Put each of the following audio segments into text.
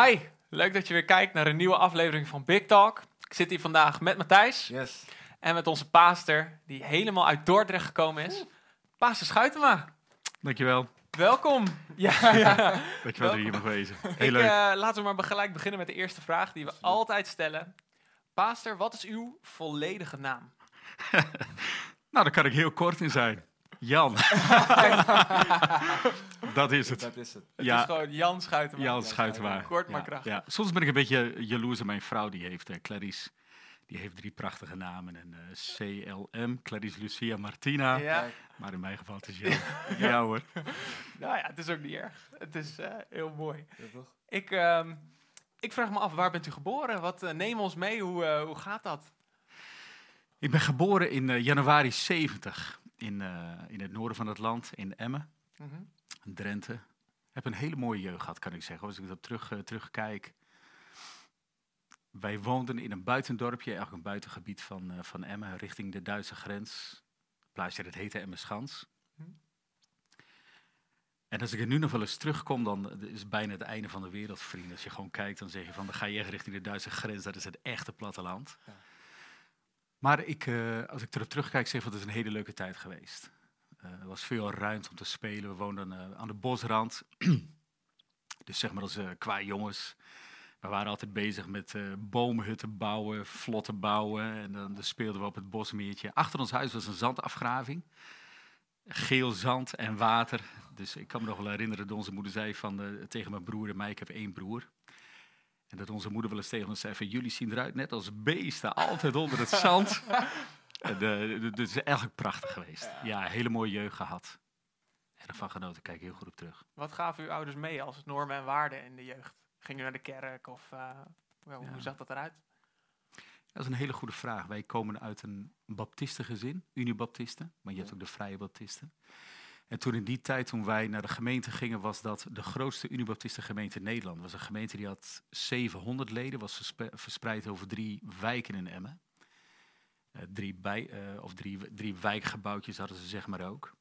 Hi, leuk dat je weer kijkt naar een nieuwe aflevering van Big Talk. Ik zit hier vandaag met Matthijs Yes. en met onze paaster, die helemaal uit Dordrecht gekomen is. Paaster Schuitema, Dankjewel. welkom. Ja, ja. Dankjewel dat je hier mag wezen. Heel Ik, leuk. eh, laten we maar gelijk beginnen met de eerste vraag die we altijd stellen. Paaster, wat is uw volledige naam? Nou, daar kan ik heel kort in zijn. Jan. dat is het. Dat is het. Het Ja. is gewoon Jan Schuitema. Jan Schuitenwaar. Kort maar krachtig. ja. Soms ben ik een beetje jaloers op mijn vrouw. Die heeft, eh, Clarice, die heeft drie prachtige namen. En eh, CLM, Clarice Lucia Martina. Ja. Maar in mijn geval het is Jan. ja hoor. Nou ja, het is ook niet erg. Het is eh, heel mooi. toch? Ik, ehm, ik vraag me af, waar bent u geboren? Wat, neem ons mee, hoe, eh, hoe gaat dat? Ik ben geboren in eh, januari 70 in, eh, in het noorden van het land, in Emmen. Mhm. Drenthe. Heb een hele mooie jeugd gehad, kan ik zeggen. Als ik dat terug, eh, terugkijk. Wij woonden in een buitendorpje, eigenlijk een buitengebied van, eh, van Emmen, richting de Duitse grens. Het plaatsje dat heette Emmenschans. Hm. En als ik er nu nog wel eens terugkom, dan is het bijna het einde van de wereld, vriend. Als je gewoon kijkt, dan zeg je van, dan ga je echt richting de Duitse grens. Dat is het echte platteland. Ja. Maar ik, eh, als ik erop terugkijk, zeg ik van, het een hele leuke tijd geweest. Eh, er was veel ruimte om te spelen. We woonden eh, aan de bosrand. dus zeg maar als qua jongens. We waren altijd bezig met boomhutten bouwen, vlotten bouwen. En dan, dan speelden we op het bosmeertje. Achter ons huis was een zandafgraving. Geel zand en water. Dus ik kan me nog wel herinneren dat onze moeder zei van, tegen mijn broer en mij, ik heb één broer. En dat onze moeder wel eens tegen ons zei van, jullie zien eruit net als beesten, altijd onder het zand. En, eh, is eigenlijk prachtig geweest. Ja, hele mooie jeugd gehad. En ervan genoten, kijk heel goed op terug. Wat gaven uw ouders mee als normen en waarden in de jeugd? Ging u naar de kerk of eh, Ja. hoe zag dat eruit? Dat is een hele goede vraag. Wij komen uit een baptistengezin, Unibaptisten, maar je hebt ook de Vrije Baptisten. En toen in die tijd, toen wij naar de gemeente gingen, was dat de grootste Unibaptistengemeente in Nederland. Het was een gemeente die had 700 leden, was verspreid over drie wijken in Emmen. Eh, drie, bij, eh, of drie, drie wijkgebouwtjes hadden ze zeg maar ook.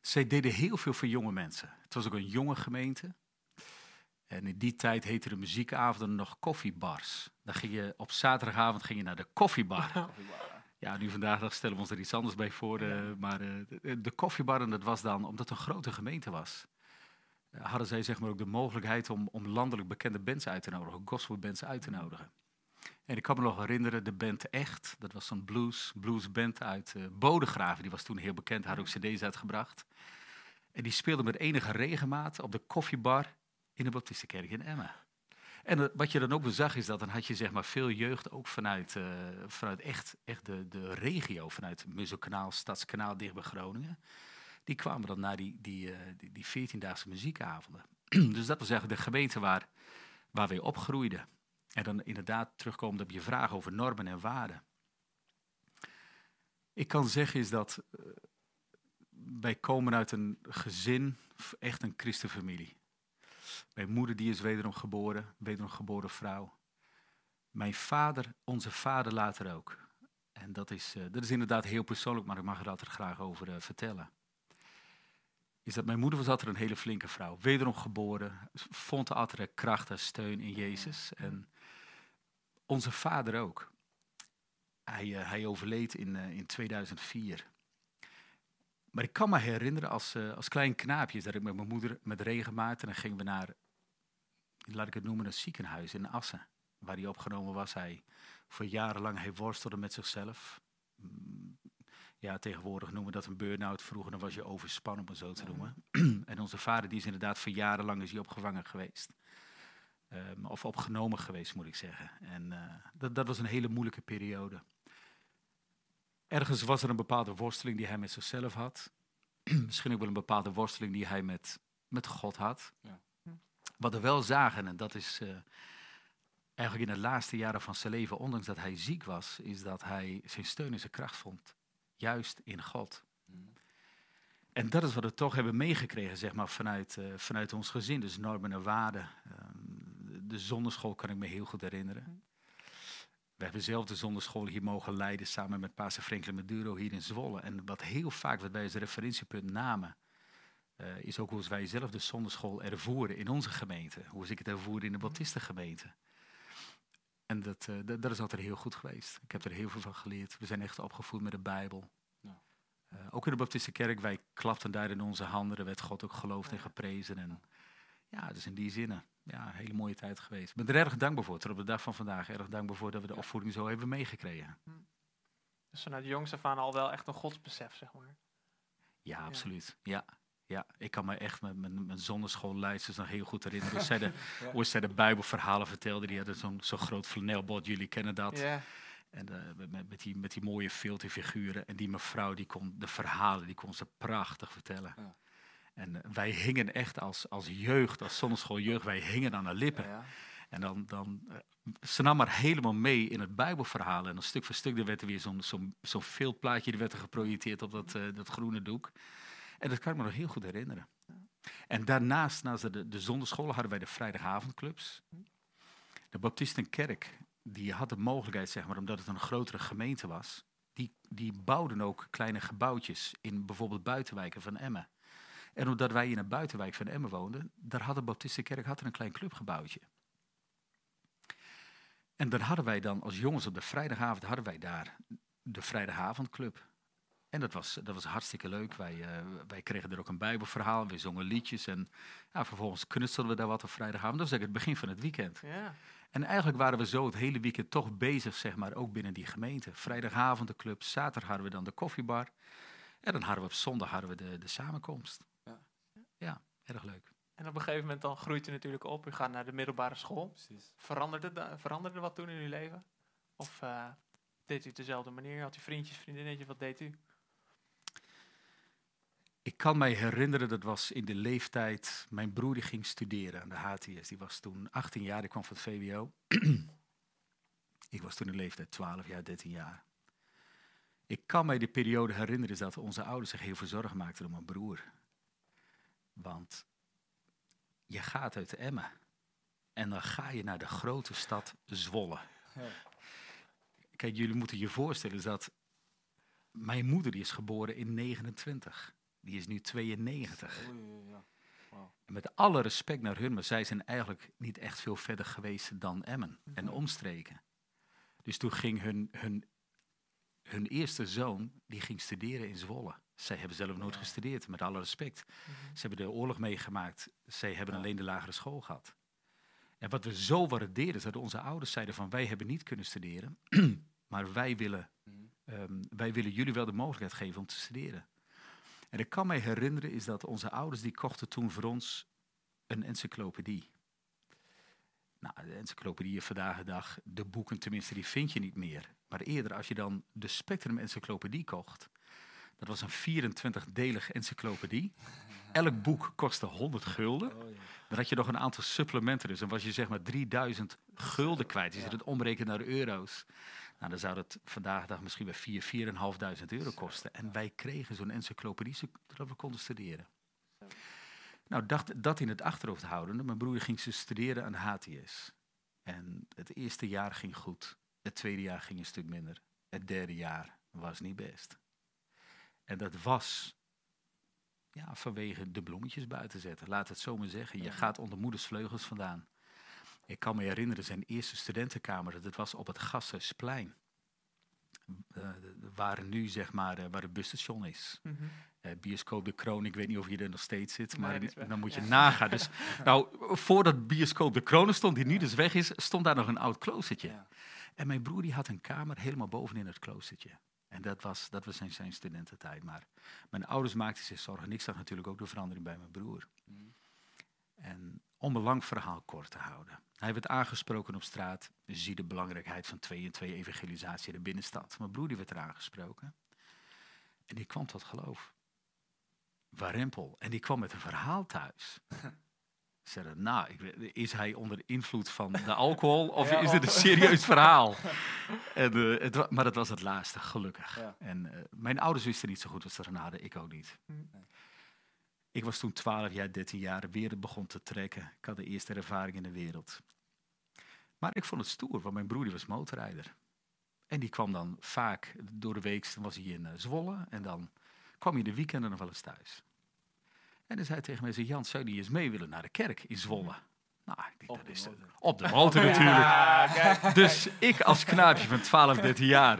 Zij deden heel veel voor jonge mensen. Het was ook een jonge gemeente. En in die tijd heette de muziekavonden nog koffiebars. Dan ging je op zaterdagavond ging je naar de koffiebar. Ja, nu vandaag dag stellen we ons er iets anders bij voor. eh, maar eh, de, de koffiebar, en dat was dan, omdat het een grote gemeente was, eh, hadden zij zeg maar ook de mogelijkheid om, om landelijk bekende bands uit te nodigen, gospelbands uit te nodigen. En ik kan me nog herinneren, de band Echt, dat was zo'n blues, bluesband uit Bodegraven, die was toen heel bekend, had ook cd's uitgebracht. En die speelde met enige regelmaat op de koffiebar in de Baptistenkerk in Emmen. En eh, wat je dan ook bezag is dat dan had je zeg maar veel jeugd ook vanuit, eh, vanuit echt, echt de, de regio, vanuit Muzelkanaal, Stadskanaal dicht bij Groningen. Die kwamen dan naar die, die, eh, die, die 14-daagse muziekavonden. dus dat was eigenlijk de gemeente waar, waar wij opgroeiden. En dan inderdaad terugkomend op je vraag over normen en waarden. Ik kan zeggen is dat wij komen uit een gezin, echt een christenfamilie. Mijn moeder die is wederom geboren, wederom geboren vrouw. Mijn vader, onze vader later ook. En dat is, eh, dat is inderdaad heel persoonlijk, maar ik mag er altijd graag over eh, vertellen. Is dat mijn moeder was altijd een hele flinke vrouw. Wederom geboren, vond altijd kracht en steun in Jezus. En onze vader ook. Hij, eh, hij overleed in, in 2004. Maar ik kan me herinneren als, eh, als klein knaapje dat ik met mijn moeder met regenmaat en dan gingen we naar, laat ik het noemen, een ziekenhuis in Assen. Waar hij opgenomen was. Hij voor jarenlang hij worstelde met zichzelf. Mm, Ja, tegenwoordig noemen we dat een burn-out. Vroeger dan was je overspannen, om het zo te noemen. en onze vader die is inderdaad voor jarenlang is hij opgevangen geweest. Ehm, of opgenomen geweest, moet ik zeggen. En eh, dat, dat was een hele moeilijke periode. Ergens was er een bepaalde worsteling die hij met zichzelf had. Misschien ook wel een bepaalde worsteling die hij met, met God had. Ja. Wat we wel zagen, en dat is eh, eigenlijk in de laatste jaren van zijn leven, ondanks dat hij ziek was, is dat hij zijn steun en zijn kracht vond. Juist in God. En dat is wat we toch hebben meegekregen, zeg maar, vanuit, eh, vanuit ons gezin. Dus normen en waarden. Ehm, de- de zonderschool kan ik me heel goed herinneren. We hebben zelf de zonderschool hier mogen leiden samen met Pastor Franklin Maduro hier in Zwolle. En wat heel vaak wat wij als referentiepunt namen, eh, is ook hoe wij zelf de zonderschool ervoeren in onze gemeente. Hoe ik het ervoer in de Baptistengemeente. En dat, eh, dat, dat is altijd heel goed geweest. Ik heb er heel veel van geleerd. We zijn echt opgevoed met de Bijbel. Ja. Eh, ook in de Baptistenkerk, wij klapten daar in onze handen. Er werd God ook geloofd en geprezen. En ja, dus in die zinnen, ja, een hele mooie tijd geweest. Ik ben er erg dankbaar voor. Tot op de dag van vandaag erg dankbaar voor dat we de opvoeding zo hebben meegekregen. Dus vanuit jongs af aan al wel echt een godsbesef, zeg maar. Ja, absoluut. Ja. Ja, ik kan me echt met mijn, mijn zonneschoolleidsters nog heel goed herinneren. Hoe zij de, Ja. hoe zij de Bijbelverhalen vertelden. Die hadden zo'n zo'n groot flanelbord, jullie kennen dat. Ja. En eh, met- met, met, die, met die mooie filterfiguren. En die mevrouw, die kon de verhalen, die kon ze prachtig vertellen. Ja. En eh, wij hingen echt als, als jeugd, als zonneschooljeugd, wij hingen aan de lippen. Ja. En dan, dan eh, ze nam maar helemaal mee in het Bijbelverhaal. En dan stuk voor stuk er werd er weer zo'n zo'n zo'n filmplaatje die werd er geprojecteerd op dat, eh, dat groene doek. En dat kan ik me nog heel goed herinneren. En daarnaast, naast de, de zonderscholen, hadden wij de vrijdagavondclubs. De Baptistenkerk, die had de mogelijkheid, zeg maar, omdat het een grotere gemeente was, die, die bouwden ook kleine gebouwtjes in bijvoorbeeld buitenwijken van Emmen. En omdat wij in een buitenwijk van Emmen woonden, daar had de Baptistenkerk had er een klein clubgebouwtje. En dan hadden wij dan als jongens op de vrijdagavond hadden wij daar de vrijdagavondclub. En dat was, dat was hartstikke leuk. Wij, eh, wij kregen er ook een bijbelverhaal, we zongen liedjes en ja, vervolgens knutselden we daar wat op vrijdagavond. Dat was eigenlijk het begin van het weekend. Ja. En eigenlijk waren we zo het hele weekend toch bezig, zeg maar, ook binnen die gemeente. Vrijdagavond de club, zaterdag hadden we dan de koffiebar. En dan hadden we op zondag hadden we de, de samenkomst. Ja. erg leuk. En op een gegeven moment dan groeit u natuurlijk op. U gaat naar de middelbare school. Precies. Veranderde, veranderde wat toen in uw leven? Of eh, deed u het dezelfde manier? Had u vriendjes, vriendinnetjes? Wat deed u? Ik kan mij herinneren, dat was in de leeftijd, mijn broer die ging studeren aan de HTS. Die was toen 18 jaar, ik kwam van het VWO. ik was toen in de leeftijd 12 jaar, 13 jaar. Ik kan mij de periode herinneren dat onze ouders zich heel veel zorgen maakten om mijn broer. Want je gaat uit Emmen en dan ga je naar de grote stad Zwolle. Ja. Kijk, jullie moeten je voorstellen dat mijn moeder die is geboren in 29. Die is nu 92. Oei, ja. En met alle respect naar hun, maar zij zijn eigenlijk niet echt veel verder geweest dan Emmen en omstreken. Dus toen ging hun, hun, hun eerste zoon, die ging studeren in Zwolle. Zij hebben zelf nooit Ja. gestudeerd, met alle respect. Ze hebben de oorlog meegemaakt. Zij hebben Ja. alleen de lagere school gehad. En wat we zo waarderen, is dat onze ouders zeiden van wij hebben niet kunnen studeren, maar wij willen, Mhm. ehm, wij willen jullie wel de mogelijkheid geven om te studeren. En ik kan mij herinneren is dat onze ouders die kochten toen voor ons een encyclopedie. Nou, de encyclopedieën vandaag de dag, de boeken tenminste, die vind je niet meer. Maar eerder, als je dan de Spectrum Encyclopedie kocht, dat was een 24-delige encyclopedie. Elk boek kostte 100 gulden. Oh. Dan had je nog een aantal supplementen, dus dan was je zeg maar 3000 gulden kwijt. Je zit het omrekenen naar euro's. Nou, dan zou dat vandaag de dag misschien bij 4, 4.500 euro kosten. En wij kregen zo'n encyclopedie zodat we konden studeren. Nou, dacht, dat in het achterhoofd houdende. Mijn broer ging ze studeren aan HTS. En het eerste jaar ging goed. Het tweede jaar ging een stuk minder. Het derde jaar was niet best. En dat was ja, vanwege de bloemetjes buiten zetten. Laat het zo maar zeggen. Je gaat onder moeders vleugels vandaan. Ik kan me herinneren, zijn eerste studentenkamer, dat was op het Gasthuisplein. Eh, waar nu zeg maar, eh, waar het busstation is. Mhm. Eh, bioscoop De Kroon, ik weet niet of je er nog steeds zit, maar Nee, dan moet je Ja. nagaan. Dus, nou, voordat bioscoop De Kroon stond, die nu dus weg is, stond daar nog een oud kloostertje. Ja. En mijn broer die had een kamer helemaal bovenin het kloostertje. En dat was, dat was zijn, zijn studententijd. Maar mijn ouders maakten zich zorgen. Ik zag natuurlijk ook de verandering bij mijn broer. Om een lang verhaal kort te houden. Hij werd aangesproken op straat. Zie de belangrijkheid van twee en twee evangelisatie in de binnenstad. Mijn broer die werd er aangesproken. En die kwam tot geloof. Warempel. En die kwam met een verhaal thuis. Ze zeiden, nou, is hij onder invloed van de alcohol of Ja, is dit een serieus verhaal? En, eh, het, maar dat was het laatste, gelukkig. Ja. En eh, mijn ouders wisten niet zo goed wat ze eraan hadden, ik ook niet. Hm. Nee. Ik was toen 12 jaar, 13 jaar, weer begon te trekken. Ik had de eerste ervaring in de wereld. Maar ik vond het stoer, want mijn broer die was motorrijder. En die kwam dan vaak door de week, dan was hij in eh, Zwolle. En dan kwam hij de weekenden nog wel eens thuis. En hij zei tegen mij, zei, Jan, zou je eens mee willen naar de kerk in Zwolle? Nou, ik denk, Op dat de is de- op de motor natuurlijk. Ja, kijk. Dus ik als knaapje van 12, 13 jaar,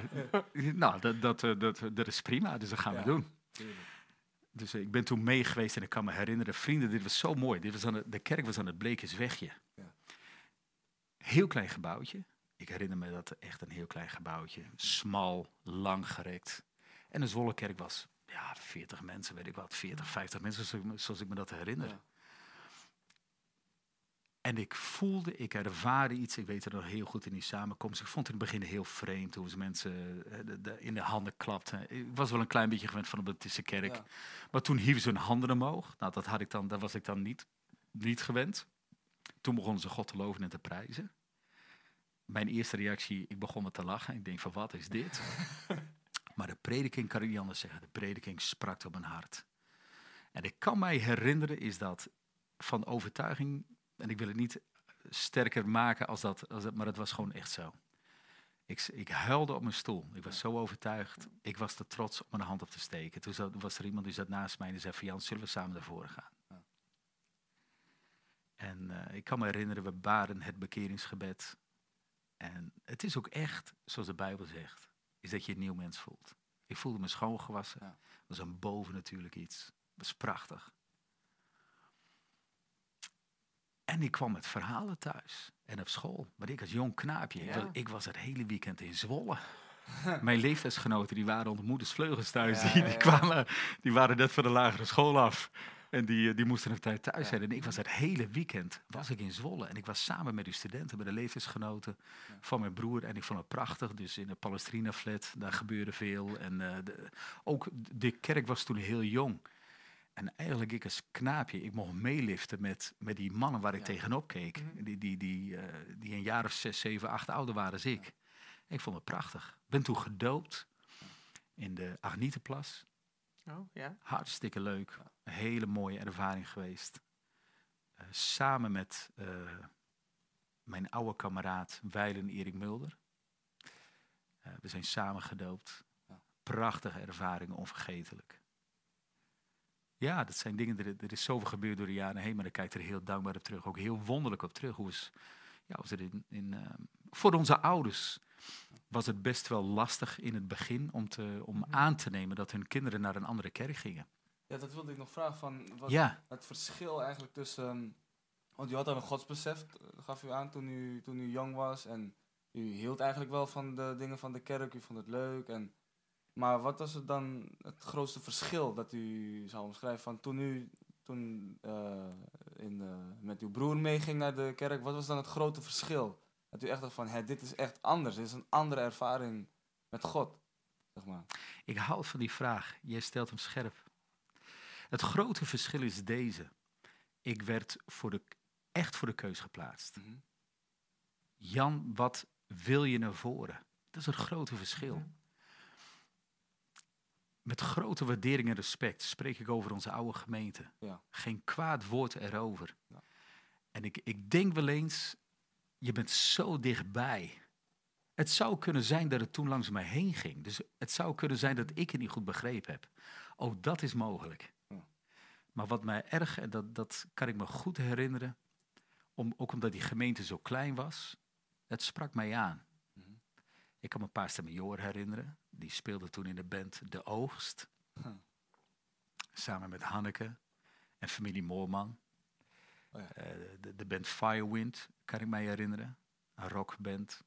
nou, dat, dat, eh, dat, dat is prima, dus dat gaan we Ja. doen. Tuurlijk. Dus eh, ik ben toen mee geweest en ik kan me herinneren, vrienden, dit was zo mooi. Dit was aan de kerk was aan het Bleekenswegje. Ja. Heel klein gebouwtje. Ik herinner me dat echt een heel klein gebouwtje. Smal, lang gerekt. En de Zwollekerk was, ja, 40 mensen, weet ik wat, 40, 50 mensen, zoals ik me- zoals ik me dat herinner. Ja. En ik voelde, ik ervaarde iets, ik weet het nog heel goed in die samenkomst. Ik vond het in het begin heel vreemd hoe ze mensen eh, in de handen klapten. Ik was wel een klein beetje gewend van de Baptistische kerk. Ja. Maar toen hieven ze hun handen omhoog. Nou, dat, had ik dan, dat was ik dan niet, niet gewend. Toen begonnen ze God te loven en te prijzen. Mijn eerste reactie, ik begon met te lachen. Ik denk van, wat is dit? maar de prediking, kan ik niet anders zeggen, de prediking sprak op mijn hart. En ik kan mij herinneren, is dat van overtuiging, en ik wil het niet sterker maken als dat, als dat maar het was gewoon echt zo. Ik, ik huilde op mijn stoel. Ik was zo overtuigd. Ik was te trots om mijn hand op te steken. Toen zat- was er iemand die zat naast mij en die zei van Jan, zullen we samen naar voren gaan? En eh, ik kan me herinneren, we baden het bekeringsgebed. En het is ook echt, zoals de Bijbel zegt, is dat je een nieuw mens voelt. Ik voelde me schoongewassen. Ja. Dat was een boven natuurlijk iets. Dat was prachtig. En ik kwam met verhalen thuis en op school. Maar ik als jong knaapje, ik, Ja. was, ik was het hele weekend in Zwolle. Mijn leeftijdsgenoten die waren onder moeders vleugels thuis. Ja, die, die, kwamen, die waren net van de lagere school af. En die, eh, die moesten op tijd thuis zijn. En ik was het hele weekend was ik in Zwolle. En ik was samen met die studenten, met de leeftijdsgenoten Ja. van mijn broer. En ik vond het prachtig. Dus in de Palestrina flat, daar gebeurde veel. En eh, de, ook de kerk was toen heel jong. En eigenlijk ik als knaapje, ik mocht meeliften met, met die mannen waar ik Ja. tegenop keek. Mhm. Die, die, die, eh, die een jaar of zes, zeven, acht ouder waren als ik. Ik vond het prachtig. Ben toen gedoopt in de Agnietenplas. Oh, ja. Hartstikke leuk. Een hele mooie ervaring geweest. Eh, samen met eh, mijn oude kameraad Weilen Erik Mulder. We zijn samen gedoopt. Prachtige ervaringen, onvergetelijk. Ja, dat zijn dingen, er, er is zoveel gebeurd door de jaren heen, maar ik kijk er heel dankbaar op terug. Ook heel wonderlijk op terug. Hoe is, ja, is het in, in, eh, voor onze ouders was het best wel lastig in het begin om, te, om Mhm. aan te nemen dat hun kinderen naar een andere kerk gingen. Ja, dat wilde ik nog vragen. Van wat Ja, Het verschil eigenlijk tussen... ehm, want u had al een godsbesef, eh, gaf u aan toen u, toen u jong was. En u hield eigenlijk wel van de dingen van de kerk. U vond het leuk. En, maar wat was het dan het grootste verschil dat u zou omschrijven van toen u toen, eh, in, de- met uw broer meeging naar de kerk? Wat was dan het grote verschil? Dat u echt dacht van, hé, dit is echt anders. Dit is een andere ervaring met God. Zeg maar. ik hou van die vraag. Jij stelt hem scherp. Het grote verschil is deze. Ik werd voor de, echt voor de keus geplaatst. Mhm. Jan, wat wil je naar voren? Dat is het grote verschil. Met grote waardering en respect spreek ik over onze oude gemeente. Ja. Geen kwaad woord erover. Ja. En ik, ik denk wel eens, je bent zo dichtbij. Het zou kunnen zijn dat het toen langs mij heen ging. Dus het zou kunnen zijn dat ik het niet goed begrepen heb. Ook dat is mogelijk. Ja. Maar wat mij erg, en dat, dat kan ik me goed herinneren, om, ook omdat die gemeente zo klein was, het sprak mij aan. Mhm. Ik kan me Pastor Major herinneren. Die speelde toen in de band De Oogst. Huh. Samen met Hanneke en familie Moorman. Oh ja. Eh, de, de band Firewind, kan ik mij herinneren. Een rockband.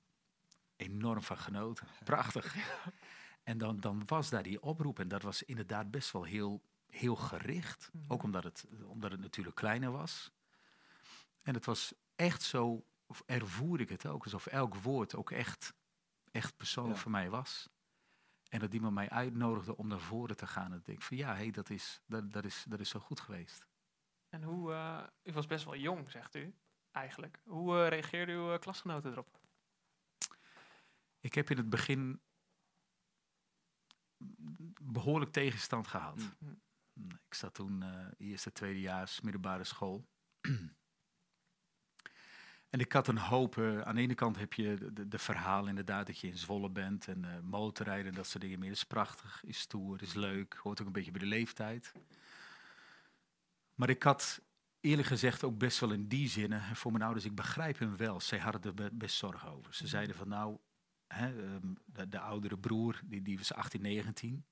Enorm van genoten. Prachtig. En dan, dan was daar die oproep. En dat was inderdaad best wel heel, heel gericht. Mhm. Ook omdat het, omdat het natuurlijk kleiner was. En het was echt zo, ervoer ik het ook, alsof elk woord ook echt, echt persoonlijk Ja. voor mij was. En dat iemand mij uitnodigde om naar voren te gaan. En ik denk van ja, hey, dat, is, dat, dat, is, dat is zo goed geweest. En hoe, eh, u was best wel jong, zegt u, eigenlijk. Hoe eh, reageerden uw eh, klasgenoten erop? Ik heb in het begin behoorlijk tegenstand gehad. Mm. Ik zat toen eerste, tweedejaars middelbare school. En ik had een hoop. eh, aan de ene kant heb je de, de, verhaal inderdaad dat je in Zwolle bent en eh, motorrijden en dat soort dingen meer. is prachtig, is stoer, is leuk, hoort ook een beetje bij de leeftijd. Maar ik had eerlijk gezegd ook best wel in die zinnen, en voor mijn ouders, ik begrijp hem wel. Zij hadden er be- best zorgen over. Ze zeiden van nou, hè, ehm, de, de oudere broer, die, die was 18, 19,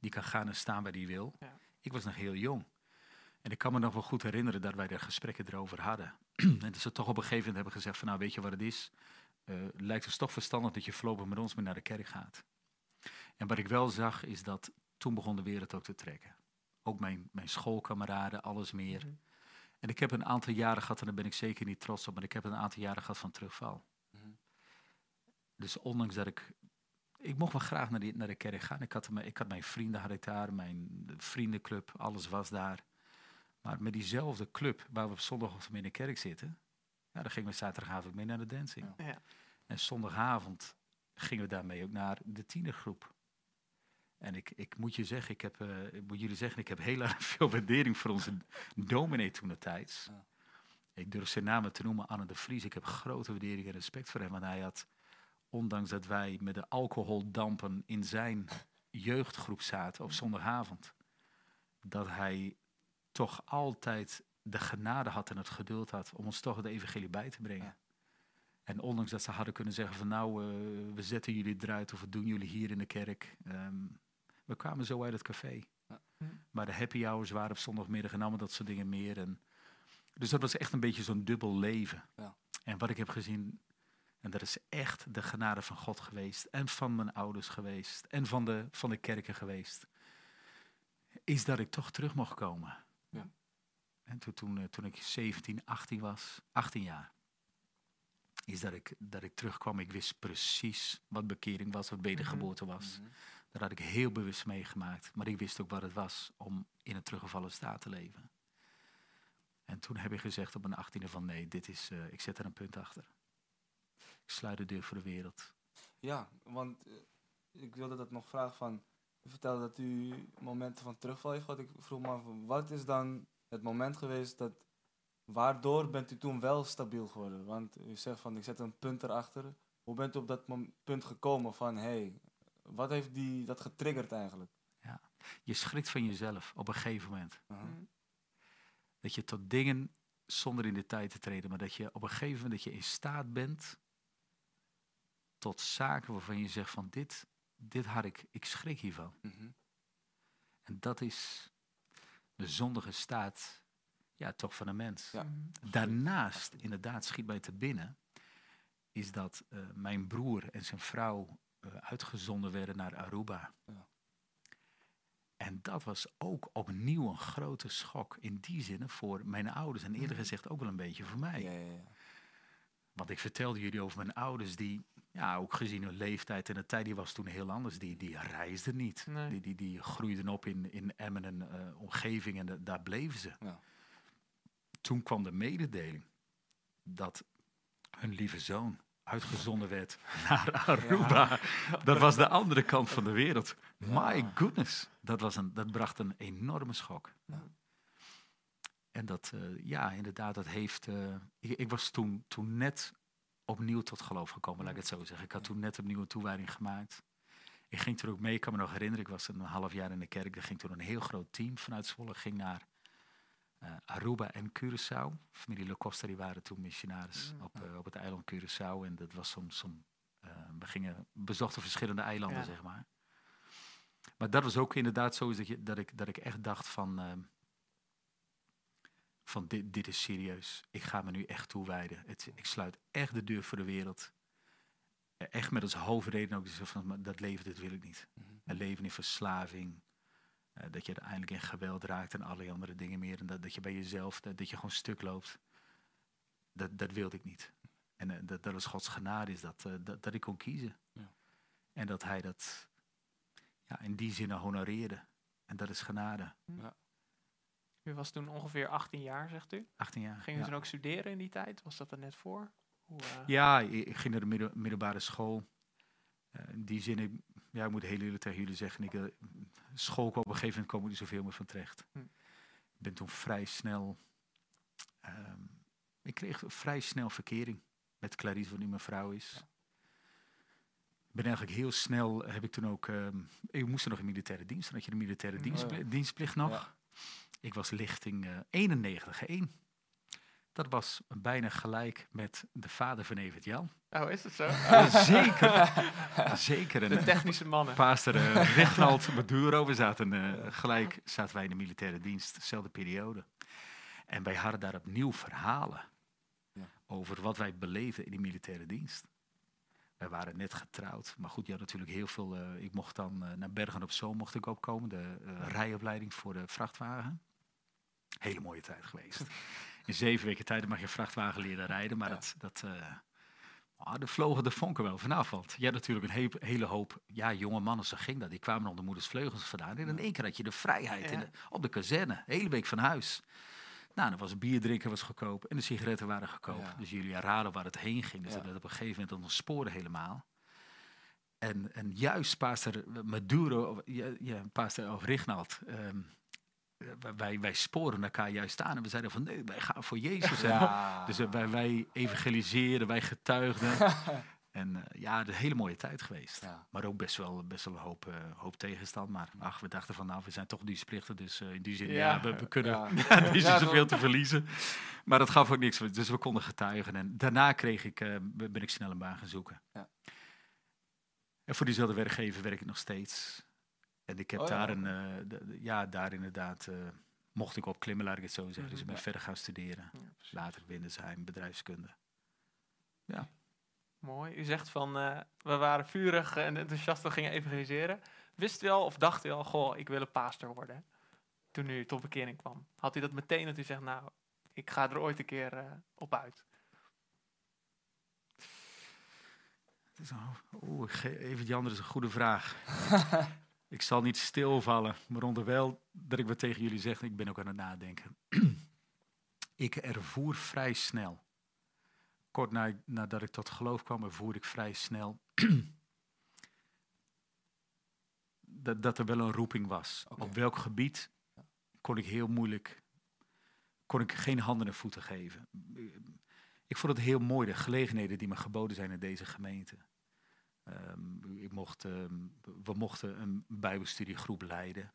die kan gaan en staan waar hij wil. Ja. Ik was nog heel jong. En ik kan me nog wel goed herinneren dat wij daar gesprekken erover hadden. en dat ze toch op een gegeven moment hebben gezegd van nou weet je wat het is? Eh, lijkt het toch verstandig dat je voorlopig met ons mee naar de kerk gaat. En wat ik wel zag is dat toen begon de wereld ook te trekken. Ook mijn, mijn schoolkameraden, alles meer. Mhm. En ik heb een aantal jaren gehad, en daar ben ik zeker niet trots op, maar ik heb een aantal jaren gehad van terugval. Mhm. Dus ondanks dat ik. Ik mocht wel graag naar, die, naar de kerk gaan. Ik had, mijn, ik had mijn vrienden had ik daar, mijn vriendenclub, alles was daar. Maar met diezelfde club waar we op zondagochtend in de kerk zitten, ja, dan gingen we zaterdagavond mee naar de dancing. Ja. Ja. En zondagavond gingen we daarmee ook naar de tienergroep. En ik, ik moet je zeggen, ik heb, eh, ik moet jullie zeggen, ik heb heel erg veel waardering voor onze dominee toen de tijd. Ja. Ik durf zijn namen te noemen, Anne de Vries. Ik heb grote waardering en respect voor hem. Want hij had, ondanks dat wij met de alcoholdampen in zijn jeugdgroep zaten op zondagavond, dat hij toch altijd de genade had en het geduld had om ons toch het evangelie bij te brengen. Ja. En ondanks dat ze hadden kunnen zeggen van nou, eh, we zetten jullie eruit of we doen jullie hier in de kerk. ehm, we kwamen zo uit het café. Ja. Maar de happy hours waren op zondagmiddag en allemaal dat soort dingen meer. En, dus dat was echt een beetje zo'n dubbel leven. Ja. En wat ik heb gezien, en dat is echt de genade van God geweest. En van mijn ouders geweest. En van de, van de kerken geweest. Is dat ik toch terug mocht komen. En toen, toen, eh, toen ik 17, 18 was, 18 jaar. Is dat ik, dat ik terugkwam. Ik wist precies wat bekering was, wat wedergeboorte was. Mhm. Dat had ik heel bewust meegemaakt. Maar ik wist ook wat het was om in een teruggevallen staat te leven. En toen heb ik gezegd op mijn achttiende van nee, dit is, eh, ik zet er een punt achter. Ik sluit de deur voor de wereld. Ja, want eh, ik wilde dat nog vragen van... U vertelde dat u momenten van terugval heeft gehad. Ik vroeg me af, wat is dan het moment geweest dat... Waardoor bent u toen wel stabiel geworden? Want u zegt van, ik zet een punt erachter. Hoe bent u op dat punt gekomen van, hé, hey, wat heeft die, dat getriggerd eigenlijk? Je schrikt van jezelf op een gegeven moment. Uh-huh. Hm. Dat je tot dingen, zonder in de tijd te treden, maar dat je op een gegeven moment dat je in staat bent tot zaken waarvan je zegt van dit, dit had ik, ik schrik hiervan. Mhm. En dat is de zondige staat, ja, toch van een mens. Ja. Daarnaast, inderdaad, schiet mij te binnen, is dat eh, mijn broer en zijn vrouw eh, uitgezonden werden naar Aruba. Ja. En dat was ook opnieuw een grote schok in die zin voor mijn ouders en eerder gezegd ook wel een beetje voor mij. Ja. Want ik vertelde jullie over mijn ouders die, ja, ook gezien hun leeftijd en de tijd, die was toen heel anders. Die, die reisden niet. Nee. Die, die, die groeiden op in, in Emmen en eh, omgeving en da- daar bleven ze. Ja. Toen kwam de mededeling dat hun lieve zoon uitgezonden werd naar Aruba. Dat was de andere kant van de wereld. My goodness. Dat, was een, dat bracht een enorme schok. Ja. En dat, eh, ja, inderdaad, dat heeft... eh, ik, ik was toen, toen net opnieuw tot geloof gekomen, laat ik het zo zeggen. Ik had toen net opnieuw een toewijding gemaakt. Ik ging toen ook mee, ik kan me nog herinneren, ik was een half jaar in de kerk. Er ging toen een heel groot team vanuit Zwolle, ging naar eh, Aruba en Curaçao. Familie Le Costa, die waren toen missionaris Mm. op, eh, op het eiland Curaçao. En dat was zo'n... zo'n, eh, we gingen, bezochten verschillende eilanden, Ja. zeg maar. Maar dat was ook inderdaad zo dat, je, dat, ik, dat ik echt dacht van... van dit, dit is serieus. Ik ga me nu echt toewijden. Het, ik sluit echt de deur voor de wereld. Eh, Echt met als hoofdreden ook dus van dat leven, dit wil ik niet. Mhm. Een leven in verslaving. eh, dat je uiteindelijk in geweld raakt en allerlei andere dingen meer. En dat, dat je bij jezelf, dat, dat je gewoon stuk loopt. Dat, dat wilde ik niet. En eh, dat, dat is Gods genade is dat, dat, dat ik kon kiezen. Ja. En dat hij dat ja, in die zin honoreerde. En dat is genade. U was toen ongeveer 18 jaar, zegt u. 18 jaar. Ging u ja. toen ook studeren in die tijd? Was dat er net voor? Hoe, eh, Ja, ik, ging naar de middelbare school. Eh, in die zin, ik, ja, ik moet heel eerlijk tegen jullie zeggen, ik, eh, school kwam op een gegeven moment kwam ik niet zoveel meer van terecht. Hm. Ik ben toen vrij snel, ehm, ik kreeg vrij snel verkering met Clarice, wat nu mijn vrouw is. Ja. Ik ben eigenlijk heel snel, heb ik toen ook, ehm ik moest er nog in militaire dienst, dan had je de militaire Oh dienstplicht nog. Ja. Ik was lichting eh 91-1. Dat was bijna gelijk met de vader van Evert Jan. Oh, is het zo? Eh, zeker. zeker. De technische mannen. Pastor uh, Regnald Maduro, we zaten eh, gelijk zaten wij in de militaire dienst, dezelfde periode. En wij hadden daar opnieuw verhalen Ja. over wat wij beleefden in die militaire dienst. Wij waren net getrouwd, maar goed, je had natuurlijk heel veel. eh, ik mocht dan eh, naar Bergen op Zoom mocht ik ook komen, de eh, rijopleiding voor de vrachtwagen. Hele mooie tijd geweest. In zeven weken tijd mag je vrachtwagen leren rijden, maar Ja. dat, dat, eh, ah, er vlogen de vonken wel vanaf. Want je had natuurlijk een he- hele hoop ja, jonge mannen, zo ging dat. Die kwamen onder moeders vleugels vandaan. En in één keer had je de vrijheid in de- op de kazerne, hele week van huis. Nou, dan was bier drinken was goedkoop en de sigaretten waren goedkoop. Ja. Dus jullie raden waar het heen ging. Dus Ja. dat op een gegeven moment sporen helemaal. En, en juist pastor Maduro, ja, ja, pastor of Rignald, ehm, eh, wij, wij sporen elkaar juist aan. En we zeiden van nee, wij gaan voor Jezus. Ja. dus wij, wij evangeliseerden, wij getuigden. en eh, ja, een hele mooie tijd geweest. Ja. Maar ook best wel, best wel een hoop, eh, hoop tegenstand. Maar ach, we dachten van nou, we zijn toch dienstplichtig. Dus eh, in die zin, ja, Ja. we, we kunnen Ja. is Ja, zoveel te verliezen. Maar dat gaf ook niks. Dus we konden getuigen. En daarna kreeg ik, ben ik snel een baan gaan zoeken. Ja. En voor diezelfde werkgever werk ik nog steeds. En ik heb Oh ja, daar een, ja, daar inderdaad, mocht ik op klimmen, laat ik het zo zeggen. Dus ik ben Ja. verder gaan studeren. Ja. Later Windesheim, bedrijfskunde. Mooi. U zegt van, eh, we waren vurig en enthousiast, we gingen evangeliseren. Wist u al of dacht u al, goh, ik wil een pastor worden? Toen u tot bekering kwam. Had u dat meteen dat u zegt, nou, ik ga er ooit een keer eh, op uit? Oeh, even Jan, dat is een goede vraag. ik zal niet stilvallen, maar onderwijl dat ik wat tegen jullie zeg, ik ben ook aan het nadenken. ik ervoer vrij snel. Kort na, nadat ik tot geloof kwam, ervoer ik vrij snel dat, dat er wel een roeping was. Op welk gebied kon ik heel moeilijk, kon ik geen handen en voeten geven. Ik vond het heel mooi, de gelegenheden die me geboden zijn in deze gemeente. Ehm, ik mocht, ehm, we mochten een bijbelstudiegroep leiden.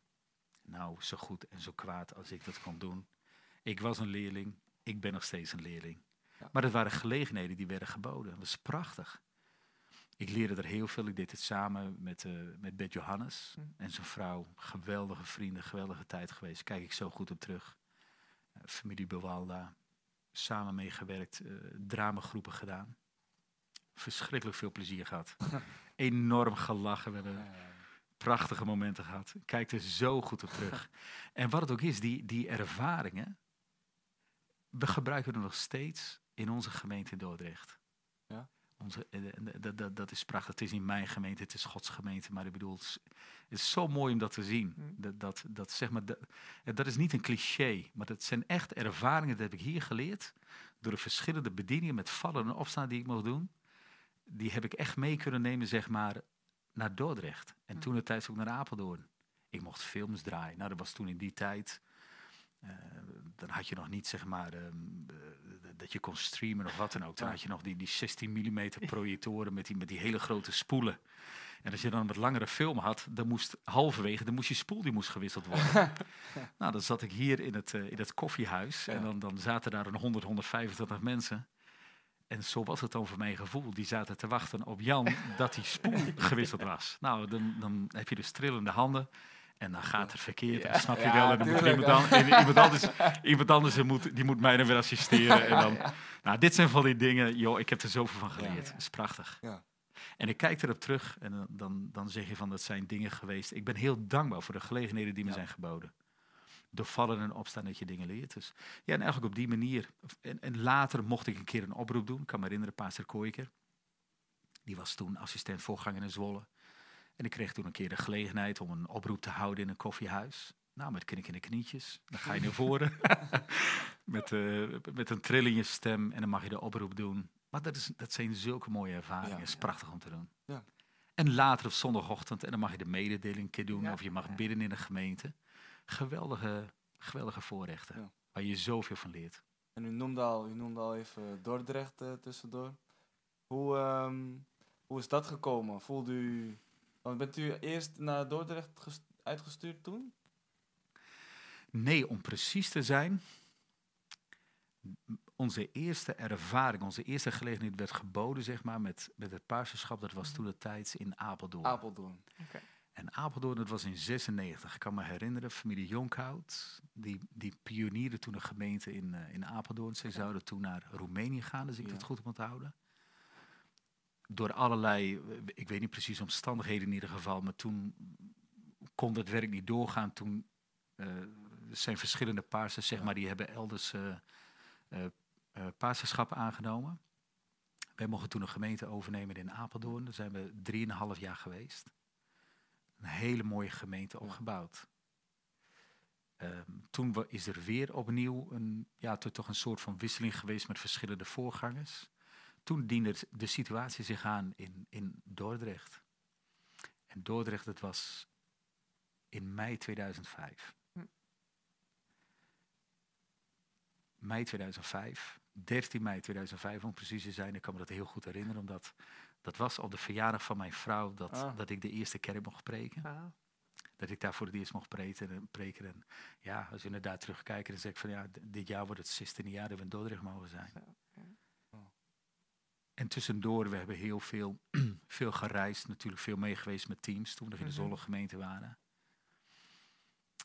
Nou, zo goed en zo kwaad als ik dat kon doen. Ik was een leerling, ik ben nog steeds een leerling. Maar dat waren gelegenheden die werden geboden. Dat was prachtig. Ik leerde er heel veel. Ik deed het samen met, eh met Bert Johannes Hm. en zijn vrouw. Geweldige vrienden, geweldige tijd geweest. Kijk ik zo goed op terug. Eh, familie Bewalda, samen meegewerkt, eh dramagroepen gedaan. Verschrikkelijk veel plezier gehad. Enorm gelachen. We hebben prachtige momenten gehad. Kijk er zo goed op terug. en wat het ook is, die, die ervaringen, we gebruiken er nog steeds in onze gemeente Dordrecht. Ja? Onze, eh, eh, dat, dat, dat is prachtig. Het is niet mijn gemeente, het is Gods gemeente. Maar ik bedoel, het is, het is zo mooi om dat te zien. Mm. Dat, dat, dat, zeg maar, dat, eh, dat is niet een cliché, maar dat zijn echt ervaringen. Dat heb ik hier geleerd. Door de verschillende bedieningen met vallen en opstaan die ik mocht doen. Die heb ik echt mee kunnen nemen, zeg maar, naar Dordrecht. En Mm. toen de tijd ook naar Apeldoorn. Ik mocht films draaien. Nou, dat was toen in die tijd. Eh, dan had je nog niet, zeg maar, ehm, eh, dat je kon streamen of wat dan ook. Dan had je nog die, die 16 mm projectoren met die, met die hele grote spoelen. En als je dan een wat langere film had, dan moest halverwege, dan moest je spoel die moest gewisseld worden. nou, dan zat ik hier in het, eh, in het koffiehuis en dan, dan zaten daar een 100, 125 mensen. En zo was het dan voor mijn gevoel. Die zaten te wachten op Jan dat die spoel gewisseld was. Nou, dan, dan heb je dus trillende handen. En dan gaat het verkeerd. Ja. Snap je Ja, wel. En dan moet iemand, dan, en iemand anders, iemand anders die moet, die moet mij dan weer assisteren. En dan, nou, dit zijn van die dingen. Joh, ik heb er zoveel van geleerd. Dat is prachtig. Ja. En ik kijk erop terug en dan, dan, dan zeg je van dat zijn dingen geweest. Ik ben heel dankbaar voor de gelegenheden die me zijn geboden. Door vallen en opstaan dat je dingen leert. Dus ja, en eigenlijk op die manier. En, en later mocht ik een keer een oproep doen. Ik kan me herinneren, Pastor Kooiker. Die was toen assistent voorganger in Zwolle. En ik kreeg toen een keer de gelegenheid om een oproep te houden in een koffiehuis. Nou, met knik in de knietjes. Dan ga je naar voren. met, eh, met een trill in je stem. En dan mag je de oproep doen. Maar dat, is, dat zijn zulke mooie ervaringen. Ja. Het is prachtig om te doen. Ja. En later op zondagochtend. En dan mag je de mededeling een keer doen. Of je mag bidden in de gemeente. Geweldige, geweldige voorrechten. Waar je zoveel van leert. En u noemde al, u noemde al even Dordrecht eh, tussendoor. Hoe, ehm, hoe is dat gekomen? Voelde u... Want bent u eerst naar Dordrecht ges- uitgestuurd toen? Nee, om precies te zijn, onze eerste ervaring, onze eerste gelegenheid werd geboden, zeg maar, met, met het paarserschap, dat was toen de tijd in Apeldoorn. Apeldoorn. En Apeldoorn, dat was in 96. Ik kan me herinneren, familie Jonkhout, die, die pionierde toen een gemeente in, eh, in Apeldoorn. Zij zouden toen naar Roemenië gaan, als ik Ja. het goed moet houden. Door allerlei, ik weet niet precies omstandigheden in ieder geval, maar toen kon het werk niet doorgaan. Toen eh, zijn verschillende paarsers, zeg maar, die hebben elders paarserschap aangenomen. Wij mochten toen een gemeente overnemen in Apeldoorn. Daar zijn we drieënhalf jaar geweest. Een hele mooie gemeente opgebouwd. Ehm, toen is er weer opnieuw een, ja, to- toch een soort van wisseling geweest met verschillende voorgangers. Toen diende de situatie zich aan in, in Dordrecht. En Dordrecht, dat was in mei 2005. Hm. Mei 2005, 13 mei 2005 om precies te zijn. Ik kan me dat heel goed herinneren, omdat dat was op de verjaardag van mijn vrouw dat, Ah. dat ik de eerste kerk mocht preken Ja. dat ik daar voor het eerst mocht preken. En, preken. en ja, als we inderdaad terugkijken, dan zeg ik van ja, dit jaar wordt het 16e jaar dat we in Dordrecht mogen zijn. Zo, ja. En tussendoor, we hebben heel veel, veel gereisd, natuurlijk veel meegeweest met teams toen we in de Mhm. Zolle gemeente waren.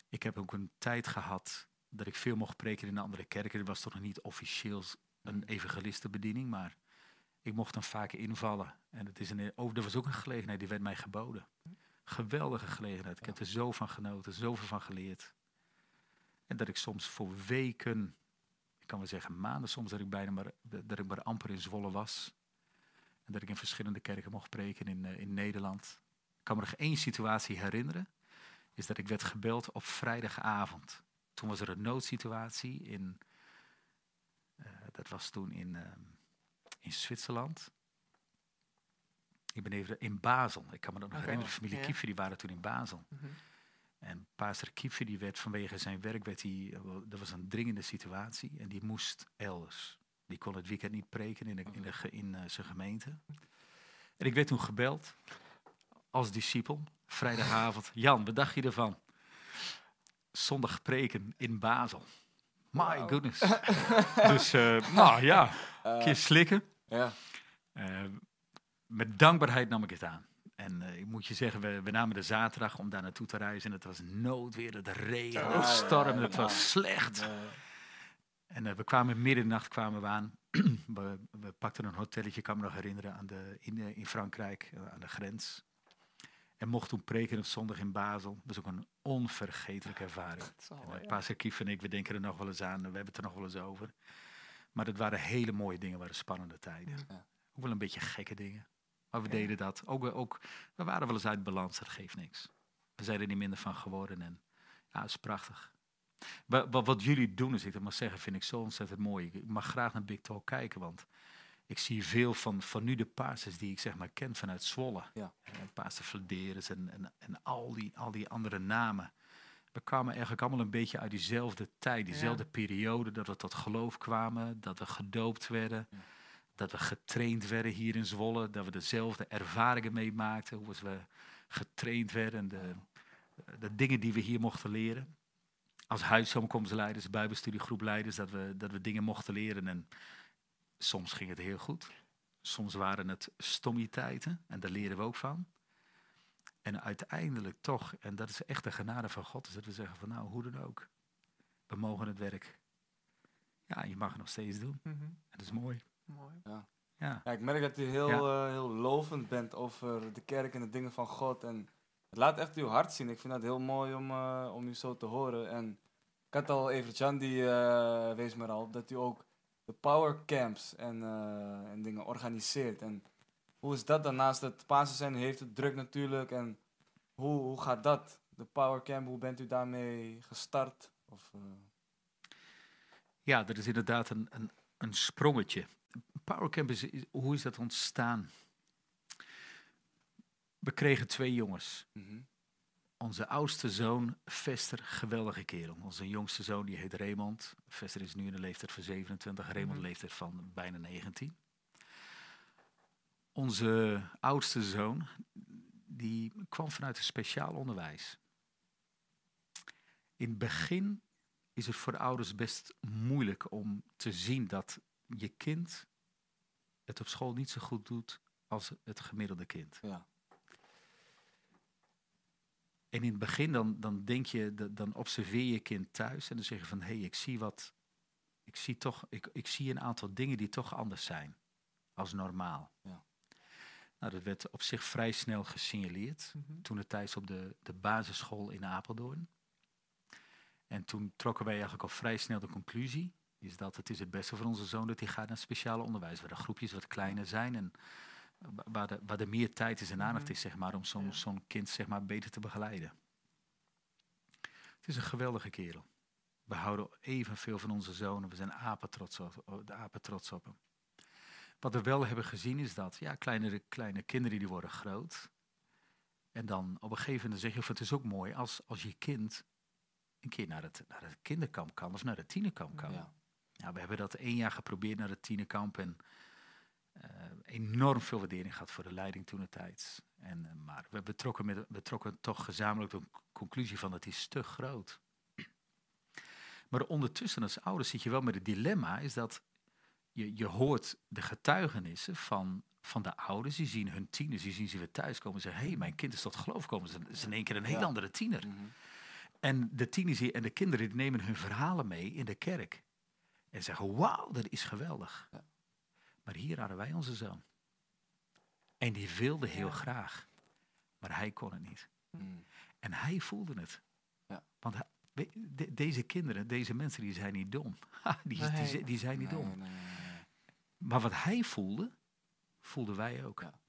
Ik heb ook een tijd gehad dat ik veel mocht preken in andere kerken. Dat was toch nog niet officieel een evangelistenbediening, maar ik mocht dan vaak invallen. En het is een, oh, er was ook een gelegenheid, die werd mij geboden. Geweldige gelegenheid. Ik heb er zo van genoten, zoveel van geleerd. En dat ik soms voor weken, ik kan wel zeggen maanden soms, dat ik bijna maar, dat ik maar amper in Zwolle was. Dat ik in verschillende kerken mocht preken in, eh, in Nederland. Ik kan me nog één situatie herinneren. Is dat ik werd gebeld op vrijdagavond. Toen was er een noodsituatie in, eh, dat was toen in, ehm, in Zwitserland. Ik ben even in Basel. Ik kan me dat nog Oké. herinneren. Familie Ja. Kiefer, die waren toen in Basel. Mhm. En pastor Kiefer, die werd vanwege zijn werk, werd hij, eh, dat was een dringende situatie. En die moest elders. Die kon het weekend niet preken in, de, in, de, ge- in eh, zijn gemeente. En ik werd toen gebeld als discipel, vrijdagavond. Jan, wat dacht je ervan? Zondag preken in Basel. My goodness. dus, eh, nou ja, een keer slikken. ja. Eh, met dankbaarheid nam ik het aan. En ik moet je zeggen, we, we namen de zaterdag om daar naartoe te reizen. En het was noodweer, het regen, Ah, het stormde, ja, het was slecht. En eh, we kwamen midden in de nacht kwamen we aan. we, we pakten een hotelletje, ik kan me nog herinneren, aan de, in, eh, in Frankrijk, eh, aan de grens. En mocht toen preken op zondag in Basel. Dat was ook een onvergetelijke ervaring. Dat is wel, En. Pastor Kief en ik, we denken er nog wel eens aan. We hebben het er nog wel eens over. Maar het waren hele mooie dingen, waren spannende tijden. Ja. Ook wel een beetje gekke dingen. Maar we Ja. deden dat. Ook, we- ook, we waren wel eens uit balans, dat geeft niks. We zijn er niet minder van geworden. En ja, het is prachtig. Wa- Wat, wat jullie doen, als ik dat mag zeggen, vind ik zo ontzettend mooi. Ik mag graag naar Big Talk kijken, want ik zie veel van, van nu de pastors die ik zeg maar ken vanuit Zwolle. Ja. Vladeres en, en, en al, die, al die andere namen. We kwamen eigenlijk allemaal een beetje uit diezelfde tijd, diezelfde periode. Dat we tot geloof kwamen, dat we gedoopt werden. Ja. Dat we getraind werden hier in Zwolle. Dat we dezelfde ervaringen meemaakten. Hoe we getraind werden. En de, de dingen die we hier mochten leren. Als huissamenkomstleiders, bijbelstudiegroepleiders. Dat we, dat we dingen mochten leren. En soms ging het heel goed. Soms waren het stommiteiten. En daar leren we ook van. En uiteindelijk toch, en dat is echt de genade van God, is dat we zeggen van nou, hoe dan ook. We mogen het werk. Ja, je mag het nog steeds doen. Mhm. En dat is mooi. Mooi. Ja. Ja, ik merk dat u heel, Ja. eh, heel lovend bent over de kerk en de dingen van God. En het laat echt uw hart zien. Ik vind dat heel mooi om, eh, om u zo te horen. En ik had al even, die eh, wees me al dat u ook de power camps en, eh, en dingen organiseert. En hoe is dat dan naast het Pasen zijn? Heeft het druk natuurlijk. En hoe, hoe gaat dat? De power camp, hoe bent u daarmee gestart? Of, Ja, dat is inderdaad een, een, een sprongetje. Powercamp is, is- hoe is dat ontstaan? We kregen twee jongens. mhm. Onze oudste zoon, Vester, geweldige kerel. Onze jongste zoon, die heet Raymond. Vester is nu in de leeftijd van 27, Raymond Mhm. leeftijd van bijna 19. Onze oudste zoon, die kwam vanuit een speciaal onderwijs. In het begin is het voor ouders best moeilijk om te zien dat je kind het op school niet zo goed doet als het gemiddelde kind. Ja. En in het begin dan, dan denk je, da- dan observeer je kind thuis en dan zeg je van hé, hey, ik zie wat, ik zie toch, ik, ik zie een aantal dingen die toch anders zijn als normaal. Ja. Nou, dat werd op zich vrij snel gesignaleerd. Mhm. Toen het tijdens op de, de basisschool in Apeldoorn. En toen trokken wij eigenlijk al vrij snel de conclusie. Is dat het is het beste voor onze zoon dat hij gaat naar speciale onderwijs. Waar de groepjes wat kleiner zijn en waar, de, waar er meer tijd is en aandacht Mhm. is, zeg maar, om zo'n Ja. zo'n kind zeg maar, beter te begeleiden. Het is een geweldige kerel. We houden evenveel van onze zonen. We zijn apen trots op, de apen trots op hem. Wat we wel hebben gezien is dat ja, kleinere, kleine kinderen die worden groot. En dan op een gegeven moment zeg je, of het is ook mooi als, als je kind een keer naar het, naar het kinderkamp kan of naar het tienerkamp kan. Ja. Ja, we hebben dat één jaar geprobeerd naar het tienerkamp en enorm veel waardering gehad voor de leiding toen het tijd. En, eh, maar we betrokken, met, we trokken toch gezamenlijk de conclusie van dat is te groot. Maar ondertussen als ouder zit je wel met het dilemma, is dat je, je hoort de getuigenissen van, van de ouders, die zien hun tieners, die zien ze weer thuiskomen en zeggen, hé, hey, mijn kind is tot geloof gekomen, ze is in één keer een heel Ja. andere tiener. Mhm. En de tieners die- en de kinderen die nemen hun verhalen mee in de kerk. En zeggen, wauw, dat is geweldig. Ja. Maar hier hadden wij onze zoon. En die wilde heel Ja. graag. Maar hij kon het niet. Mhm. En hij voelde het. Ja. Want hij- we- de- deze kinderen, deze mensen, die zijn niet dom. Ha, die, die, Nee. zi- die zijn niet Nee, dom. nee. Maar wat hij voelde, voelden wij ook. Ja.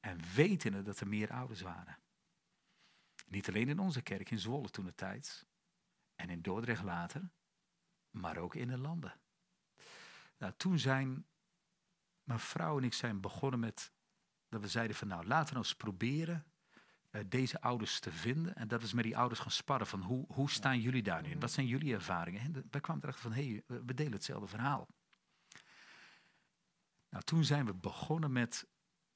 En wetende dat er meer ouders waren. Niet alleen in onze kerk in Zwolle toen de tijd. En in Dordrecht later. Maar ook in de landen. Nou, toen zijn mijn vrouw en ik zijn begonnen met dat we zeiden van nou laten we nou eens proberen eh, deze ouders te vinden. En dat we met die ouders gaan sparren van hoe, hoe staan jullie daar nu in? Wat zijn jullie ervaringen? En wij kwamen erachter van hé, hey, we- we delen hetzelfde verhaal. Nou, toen zijn we begonnen met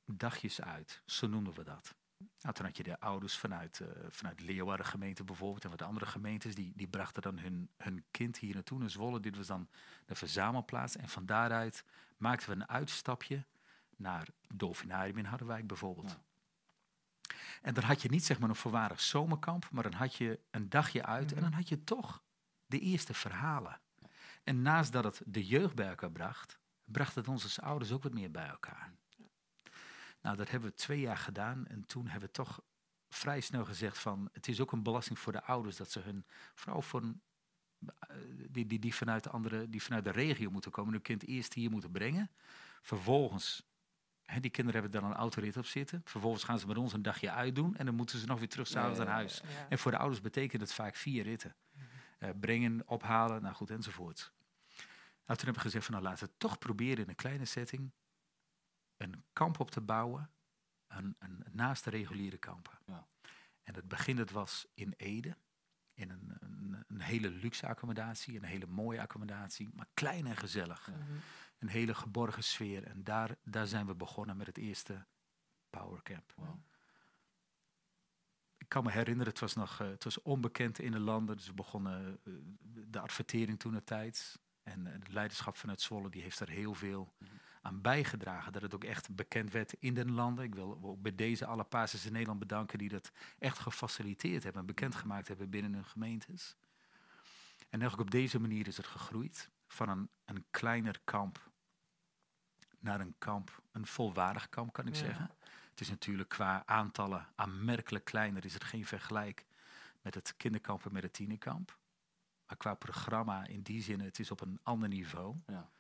dagjes uit, zo noemden we dat. Nou, toen had je de ouders vanuit, eh vanuit Leeuwarden gemeente bijvoorbeeld en wat andere gemeentes, die, die brachten dan hun, hun kind hier naartoe naar Zwolle. Dit was dan de verzamelplaats en van daaruit maakten we een uitstapje naar Dolfinarium in Harderwijk bijvoorbeeld. Ja. En dan had je niet zeg maar een volwaardig zomerkamp, maar dan had je een dagje uit en dan had je toch de eerste verhalen. En naast dat het de jeugd bij elkaar bracht, bracht het ons als ouders ook wat meer bij elkaar. Nou, dat hebben we twee jaar gedaan en toen hebben we toch vrij snel gezegd van het is ook een belasting voor de ouders dat ze hun vrouw voor een, eh, die, die, die, vanuit de andere, die vanuit de regio moeten komen, hun kind eerst hier moeten brengen. Vervolgens, hè, die kinderen hebben dan een autorit op zitten. Vervolgens gaan ze met ons een dagje uitdoen en dan moeten ze nog weer terug s'avonds Ja, naar huis. Ja. En voor de ouders betekent het vaak vier ritten. Eh, brengen, ophalen, nou goed, enzovoort. Nou, toen hebben we gezegd van nou laten we toch proberen in een kleine setting een kamp op te bouwen. Een, een, naast de reguliere kampen. Ja. En het begin dat was in Ede. In een, een, een hele luxe accommodatie, een hele mooie accommodatie, maar klein en gezellig. Ja. Mhm. Een hele geborgen sfeer. En daar, daar zijn we begonnen met het eerste powercamp. Wauw. Ik kan me herinneren, het was nog eh, het was onbekend in de landen. Dus we begonnen eh, de advertering toen de tijd. En eh, het leiderschap vanuit Zwolle die heeft er heel veel Mhm. Aan bijgedragen. Dat het ook echt bekend werd in de landen. Ik wil ook bij deze alle pastors in Nederland bedanken die dat echt gefaciliteerd hebben en bekendgemaakt hebben binnen hun gemeentes. En eigenlijk op deze manier is het gegroeid. Van een, een kleiner kamp naar een kamp, een volwaardig kamp kan ik Ja. zeggen. Het is natuurlijk qua aantallen aanmerkelijk kleiner, is het geen vergelijk met het kinderkamp en met het tienerkamp. Maar qua programma in die zin, het is op een ander niveau. Ja.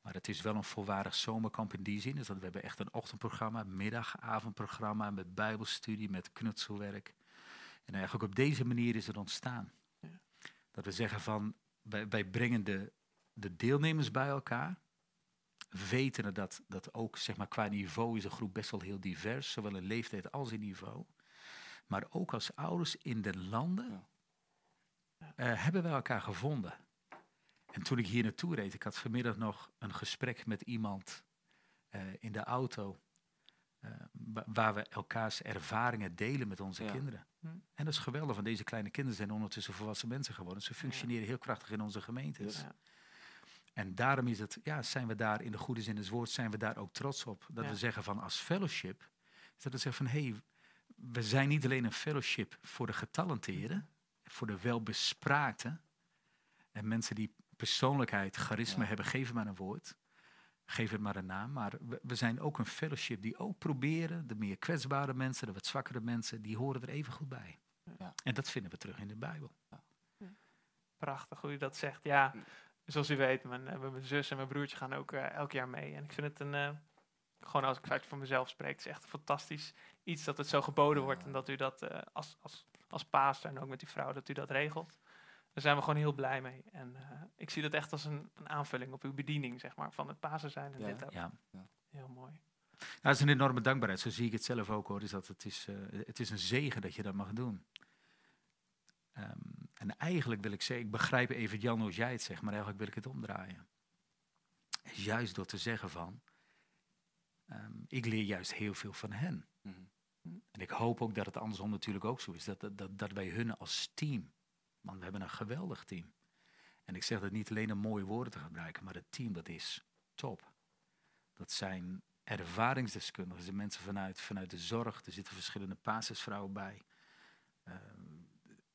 Maar het is wel een volwaardig zomerkamp in die zin. Dus dat we hebben echt een ochtendprogramma, middag, avondprogramma met bijbelstudie, met knutselwerk. En eigenlijk op deze manier is het ontstaan. Ja. Dat we zeggen van, wij, wij brengen de, de deelnemers bij elkaar. Weten dat, dat ook zeg maar, qua niveau is de groep best wel heel divers, zowel in leeftijd als in niveau. Maar ook als ouders in de landen Ja. eh, hebben wij elkaar gevonden. En toen ik hier naartoe reed, ik had vanmiddag nog een gesprek met iemand eh, in de auto. eh, wa- waar we elkaars ervaringen delen met onze Ja. kinderen. Hm. En dat is geweldig, want deze kleine kinderen zijn ondertussen volwassen mensen geworden. Ze functioneren heel krachtig in onze gemeentes. Ja. En daarom is het, ja, zijn we daar in de goede zin des woords, zijn we daar ook trots op. Dat we zeggen van als fellowship, dat we zeggen van hé, hey, we zijn niet alleen een fellowship voor de getalenteerden, voor de welbespraakten en mensen die persoonlijkheid, charisma Ja. hebben, geef maar een woord. Geef het maar een naam. Maar we, we zijn ook een fellowship die ook proberen, de meer kwetsbare mensen, de wat zwakkere mensen, die horen er even goed bij. Ja. En dat vinden we terug in de Bijbel. Prachtig hoe je dat zegt. Ja, zoals u weet, mijn, eh, mijn zus en mijn broertje gaan ook eh, elk jaar mee. En ik vind het een, eh, gewoon als ik uit voor mezelf spreek, het is echt een fantastisch iets dat het zo geboden wordt. En dat u dat als, als, als pastor en ook met uw vrouw, dat u dat regelt. Daar zijn we gewoon heel blij mee. En eh, ik zie dat echt als een, een aanvulling op uw bediening, zeg maar, van het Pasen zijn en Ja. dit ook. Ja. Heel mooi. Nou, dat is een enorme dankbaarheid. Zo zie ik het zelf ook hoor. Dus dat het, is, eh, het is een zegen dat je dat mag doen. Ehm, en eigenlijk wil ik zeggen, ik begrijp even Jan hoe jij het zegt, maar eigenlijk wil ik het omdraaien. Is Juist door te zeggen van, ehm, ik leer juist heel veel van hen. Mhm. En ik hoop ook dat het andersom natuurlijk ook zo is. Dat, dat, dat, dat wij hun als team, want we hebben een geweldig team. En ik zeg dat niet alleen om mooie woorden te gebruiken, maar het team dat is top. Dat zijn ervaringsdeskundigen, zijn mensen vanuit, vanuit de zorg. Er zitten verschillende basisvrouwen bij. Ehm,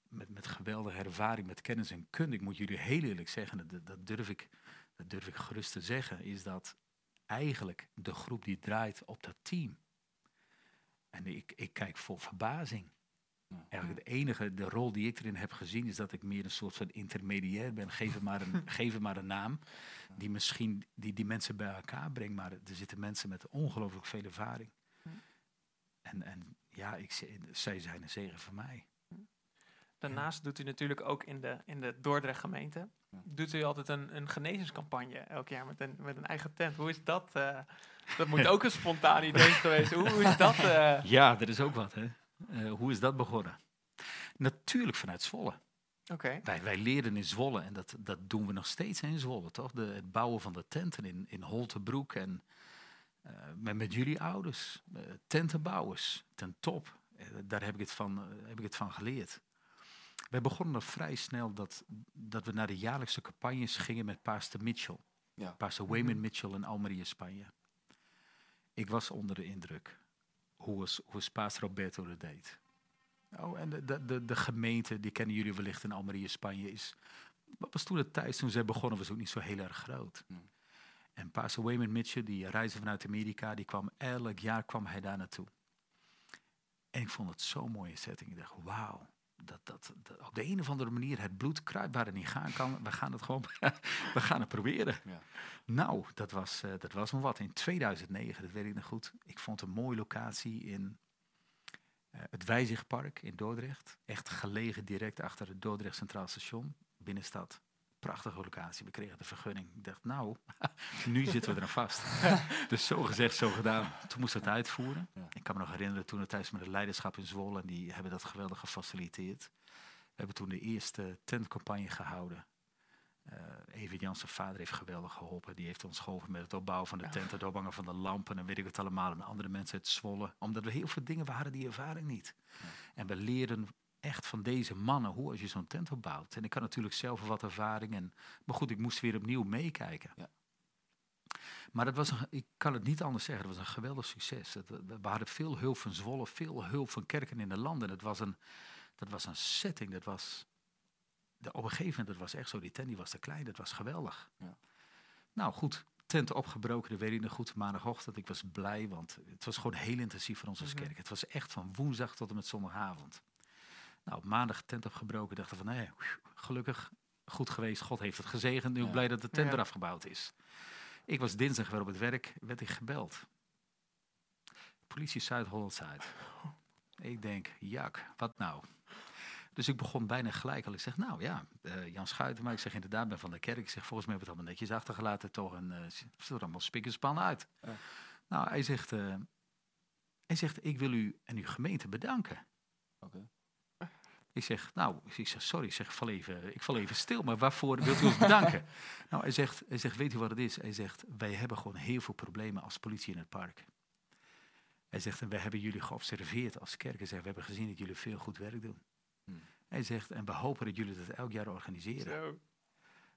met, met geweldige ervaring, met kennis en kunde. Ik moet jullie heel eerlijk zeggen, dat, dat, durf ik, dat durf ik gerust te zeggen, is dat eigenlijk de groep die draait op dat team. En ik, ik kijk vol verbazing. Eigenlijk de enige, de rol die ik erin heb gezien, is dat ik meer een soort van intermediair ben. Geef het maar een, geef het maar een naam, die misschien die, die mensen bij elkaar brengt. Maar er zitten mensen met ongelooflijk veel ervaring. En, en ja, ik, zij zijn een zegen voor mij. Daarnaast doet u natuurlijk ook in de, in de Dordrecht gemeente, doet u altijd een, een genezingscampagne elk jaar met een, met een eigen tent. Hoe is dat? eh, dat moet ook een spontaan idee geweest. Hoe, hoe is dat? eh? Ja, dat is ook wat. Hè? Eh, hoe is dat begonnen? Natuurlijk vanuit Zwolle. Oké. Wij, wij leerden in Zwolle en dat, dat doen we nog steeds in Zwolle, toch? De, het bouwen van de tenten in, in Holtebroek en eh, met, met jullie ouders. eh, tentenbouwers, ten top. Daar heb ik, het van, heb ik het van geleerd. Wij begonnen vrij snel dat, dat we naar de jaarlijkse campagnes gingen met Pastor Mitchell. Ja. Pastor Wayman Mitchell in Almeria, Spanje. Ik was onder de indruk hoe is Pastor Roberto dat deed. Oh, en de, de, de, gemeente, die kennen jullie wellicht in Almeria, Spanje, is... Wat was toen de tijd, toen zij begonnen, was ook niet zo heel erg groot. Hmm. En Pastor Wayman Mitchell, die reisde vanuit Amerika, die kwam elk jaar kwam hij daar naartoe. En ik vond het zo'n mooie setting. Ik dacht, wauw, dat, dat, dat op de een of andere manier het bloed kruipt waar het niet gaan kan. We gaan het gewoon, we gaan het proberen. Ja. Nou, dat was, eh, dat was me wat. In 2009, dat weet ik nog goed. Ik vond een mooie locatie in eh, het Wijzigpark in Dordrecht. Echt gelegen direct achter het Dordrecht Centraal Station, binnenstad. Prachtige locatie. We kregen de vergunning. Ik dacht, nou, nu zitten we eraan vast. dus zo gezegd, zo gedaan. Toen moest het uitvoeren. Ik kan me nog herinneren toen het tijdens met het leiderschap in Zwolle. En die hebben dat geweldig gefaciliteerd. We hebben toen de eerste tentcampagne gehouden. Eh Even Jansen vader heeft geweldig geholpen. Die heeft ons geholpen met het opbouwen van de tent, het ophangen van de lampen en weet ik het allemaal. En andere mensen uit Zwolle. Omdat we heel veel dingen, we hadden die ervaring niet. En we leren echt van deze mannen hoe als je zo'n tent opbouwt. En ik had natuurlijk zelf wat ervaring. En, maar goed, ik moest weer opnieuw meekijken. Ja. Maar dat was een, ik kan het niet anders zeggen, het was een geweldig succes. Het- we, we hadden veel hulp van Zwolle, veel hulp van kerken in de landen. Het was een, dat was een setting, dat was... De, op een gegeven moment, dat was echt zo, die tent die was te klein, dat was geweldig. Ja. Nou goed, tent opgebroken, dat weet ik nog goed, maandagochtend. Ik was blij, want het was gewoon heel intensief voor ons als Mhm. kerk. Het was echt van woensdag tot en met zondagavond. Nou, op maandag tent opgebroken, dachten van, nee, gelukkig, goed geweest, God heeft het gezegend, nu Ja. blij dat de tent Ja. eraf gebouwd is. Ik was dinsdag weer op het werk, werd ik gebeld. Politie Zuid-Holland-Zuid. Ik denk, jak, wat nou? Dus ik begon bijna gelijk al. Ik zeg, nou ja, eh, Jan Schuitenma. Ik zeg, inderdaad, ben van de kerk. Ik zeg, volgens mij hebben we het allemaal netjes achtergelaten. Toch een, uh, ziet er allemaal spik en span uit. Ja. Nou, hij zegt, eh, hij zegt, ik wil u en uw gemeente bedanken. Oké. Ik zeg, nou, ik zeg, sorry, ik zeg, val even, ik val even stil, maar waarvoor wilt u ons bedanken? nou, hij zegt, hij zegt, weet u wat het is? Hij zegt, wij hebben gewoon heel veel problemen als politie in het park. Hij zegt, en we hebben jullie geobserveerd als kerk. Hij zegt, we hebben gezien dat jullie veel goed werk doen. Hmm. Hij zegt, en we hopen dat jullie dat elk jaar organiseren. Zo.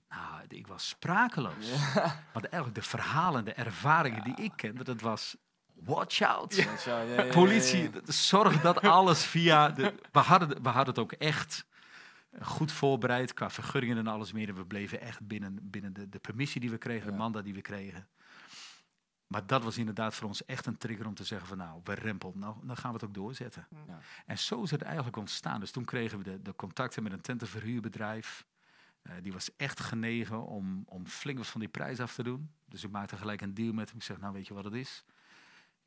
Nou, ik was sprakeloos. Ja. Want eigenlijk de verhalen, de ervaringen die ik kende, dat was watch out. Ja, ja, ja, ja, Politie, ja, ja. d- zorg dat alles via... De, we, hadden, we hadden het ook echt goed voorbereid qua vergunningen en alles meer. En we bleven echt binnen, binnen de, de permissie die we kregen, de Ja. mandat die we kregen. Maar dat was inderdaad voor ons echt een trigger om te zeggen van nou, we rempelen, nou, dan gaan we het ook doorzetten. Ja. En zo is het eigenlijk ontstaan. Dus toen kregen we de, de contacten met een tentenverhuurbedrijf. Eh, die was echt genegen om, om flink wat van die prijs af te doen. Dus ik maakte gelijk een deal met hem. Ik zeg, nou weet je wat het is?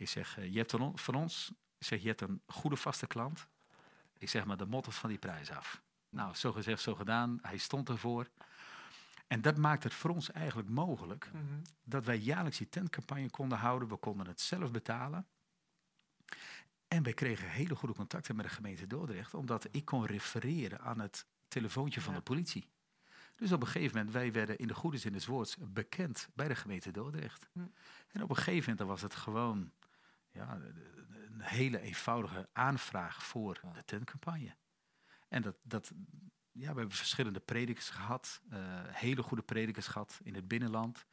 Ik zeg, eh, je hebt van on- van ons, ik zeg, je hebt een goede vaste klant. Ik zeg, maar de motto van die prijs af. Nou, zo gezegd, zo gedaan. Hij stond ervoor. En dat maakt het voor ons eigenlijk mogelijk Mhm. dat wij jaarlijks die tentcampagne konden houden. We konden het zelf betalen. En wij kregen hele goede contacten met de gemeente Dordrecht, omdat ik kon refereren aan het telefoontje van Ja. de politie. Dus op een gegeven moment, wij werden in de goede zin des woords bekend bij de gemeente Dordrecht. Hm. En op een gegeven moment dan was het gewoon ja, een hele eenvoudige aanvraag voor Ja. de tentcampagne. En dat, dat, ja, we hebben verschillende predikers gehad, eh, hele goede predikers gehad in het binnenland.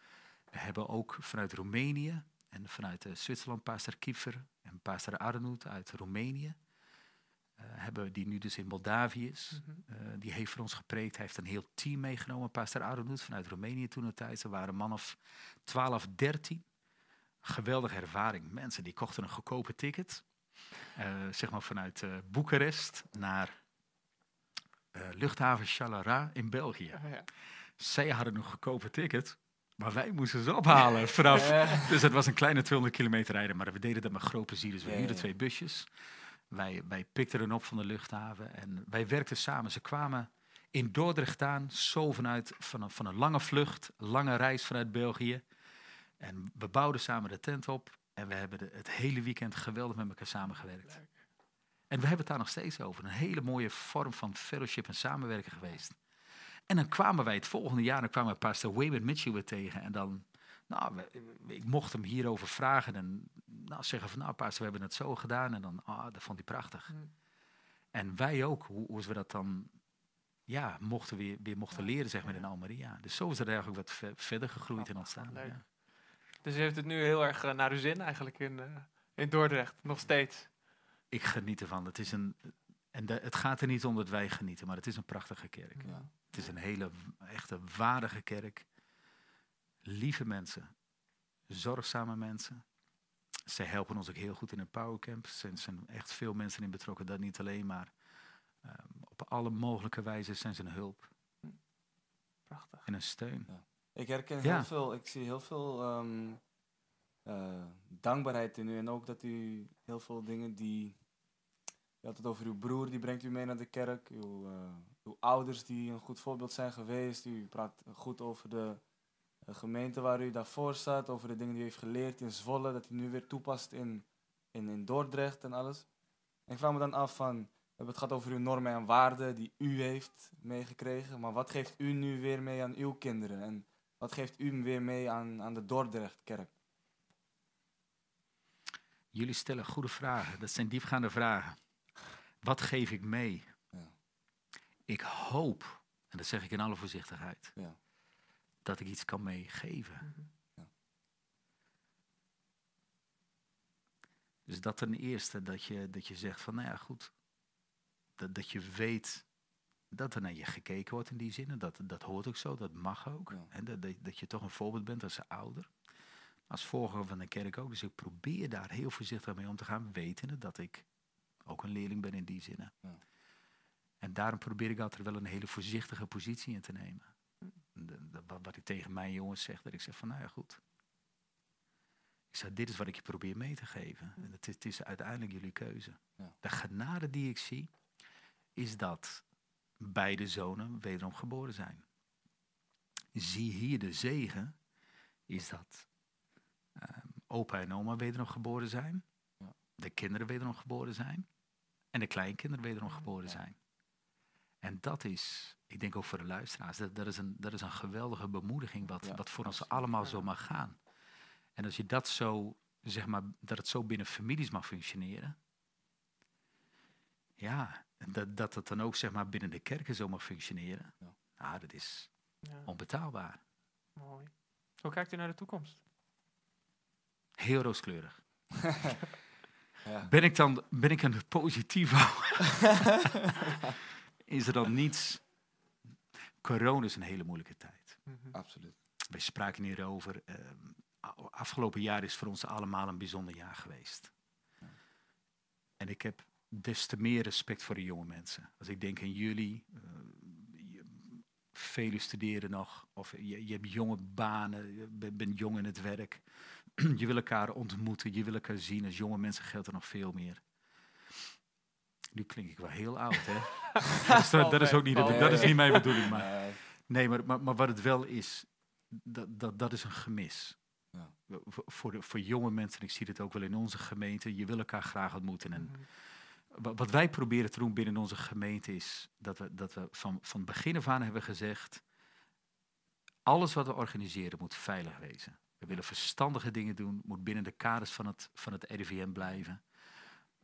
We hebben ook vanuit Roemenië en vanuit eh, Zwitserland pastor Kiefer en pastor Arnoud uit Roemenië. eh, hebben die nu dus in Moldavië is. Mhm. Die heeft voor ons gepreekt. Hij heeft een heel team meegenomen. Pastor Arnoud vanuit Roemenië toen de tijd. Ze waren een man of 12, 13. Geweldige ervaring. Mensen die kochten een goedkope ticket. eh, zeg maar vanuit eh Boekarest naar eh, luchthaven Chalara in België. Oh, ja. Zij hadden een goedkope ticket. Maar wij moesten ze ophalen vanaf. Ja. Dus het was een kleine 200 kilometer rijden. Maar we deden dat met groot plezier. Dus we huurden twee busjes. Wij, wij pikten hen op van de luchthaven. En wij werkten samen. Ze kwamen in Dordrecht aan. Zo vanuit van een, van een lange vlucht. Lange reis vanuit België. En we bouwden samen de tent op. En we hebben de- het hele weekend geweldig met elkaar samengewerkt. Leuk. En we hebben het daar nog steeds over. Een hele mooie vorm van fellowship en samenwerken geweest. En dan kwamen wij het volgende jaar, dan kwamen we pastor Wayman Mitchell weer tegen. En dan, nou, ik mocht hem hierover vragen. En nou, zeggen van, nou pastor, we hebben het zo gedaan. En dan, ah, dat vond hij prachtig. Mhm. En wij ook, hoe, hoe we dat dan, ja, mochten weer, weer mochten leren, zeg maar, in Almeria. Dus zo is het eigenlijk wat ver- verder gegroeid en ontstaan. leuk. Ja. Dus u heeft het nu heel erg eh, naar uw zin eigenlijk in, eh, in Dordrecht, nog steeds. Ik geniet ervan. Het is een, en de- het gaat er niet om dat wij genieten, maar het is een prachtige kerk. Ja. Het is een hele, echte, waardige kerk. Lieve mensen. Zorgzame mensen. Zij helpen ons ook heel goed in een powercamp. Er zijn, zijn echt veel mensen in betrokken. Dat niet alleen, maar ehm, op alle mogelijke wijze zijn ze een hulp Prachtig. en een steun. Ik herken Ja. heel veel, ik zie heel veel ehm, eh, dankbaarheid in u. En ook dat u heel veel dingen die. Je had het over uw broer, die brengt u mee naar de kerk. Uw, eh, uw ouders die een goed voorbeeld zijn geweest. U praat goed over de eh, gemeente waar u daarvoor staat. Over de dingen die u heeft geleerd in Zwolle. Dat u nu weer toepast in, in, in Dordrecht en alles. En ik vraag me dan af van. We hebben het gehad over uw normen en waarden die u heeft meegekregen. Maar wat geeft u nu weer mee aan uw kinderen? En wat geeft u weer mee aan, aan de Dordrechtkerk? Jullie stellen goede vragen. Dat zijn diepgaande vragen. Wat geef ik mee? Ja. Ik hoop, en dat zeg ik in alle voorzichtigheid, Ja. dat ik iets kan meegeven. Mhm. Dus dat ten eerste, dat je, dat je zegt van, nou ja, goed. Dat, dat je weet dat er naar je gekeken wordt in die zin. En dat, dat hoort ook zo, dat mag ook. Ja. Dat, dat, je toch een voorbeeld bent als ouder. Als voorganger van de kerk ook. Dus ik probeer daar heel voorzichtig mee om te gaan, wetende dat ik ook een leerling ben in die zin. Ja. En daarom probeer ik altijd wel een hele voorzichtige positie in te nemen. De- de- wat, wat ik tegen mijn jongens zeg, dat ik zeg van, nou ja, goed. Ik zeg, dit is wat ik je probeer mee te geven. En het is, het is uiteindelijk jullie keuze. Ja. De genade die ik zie, is dat beide zonen wederom geboren zijn. Zie hier de zegen, is dat ehm, opa en oma wederom geboren zijn. Ja. De kinderen wederom geboren zijn. En de kleinkinderen wederom geboren Ja. zijn. En dat is, ik denk ook voor de luisteraars, dat, dat, is, een, dat is een geweldige bemoediging wat, Ja, wat voor ons allemaal zo mag gaan. En als je dat zo zeg maar, dat het zo binnen families mag functioneren. Ja, dat, dat het dan ook zeg maar binnen de kerken zo mag functioneren. Ja. Nou, dat is Ja, onbetaalbaar. mooi. Hoe kijkt u naar de toekomst? Heel rooskleurig. Ja. Ben ik dan ben ik een positief? is er dan niets? Corona is een hele moeilijke tijd. Mhm. Absoluut. Wij spraken hierover. ehm, a- afgelopen jaar is voor ons allemaal een bijzonder jaar geweest. Ja. En ik heb des te meer respect voor de jonge mensen. Als ik denk aan jullie, eh, je- velen studeren nog, of je, je hebt jonge banen, je bent, bent jong in het werk. je wil elkaar ontmoeten, je wil elkaar zien. Als jonge mensen geldt er nog veel meer. Nu klink ik wel heel oud, hè? dat, is, dat is ook niet, de- dat is niet mijn bedoeling, maar... Nee. Maar, maar, maar wat het wel is, dat, dat, dat is een gemis. Ja. Voor, de, voor jonge mensen, en ik zie het ook wel in onze gemeente, je wil elkaar graag ontmoeten. En Mhm. Wat wij proberen te doen binnen onze gemeente is dat we, dat we van, van begin af aan hebben gezegd, alles wat we organiseren moet veilig wezen. We willen verstandige dingen doen, moet binnen de kaders van het, van het RIVM blijven.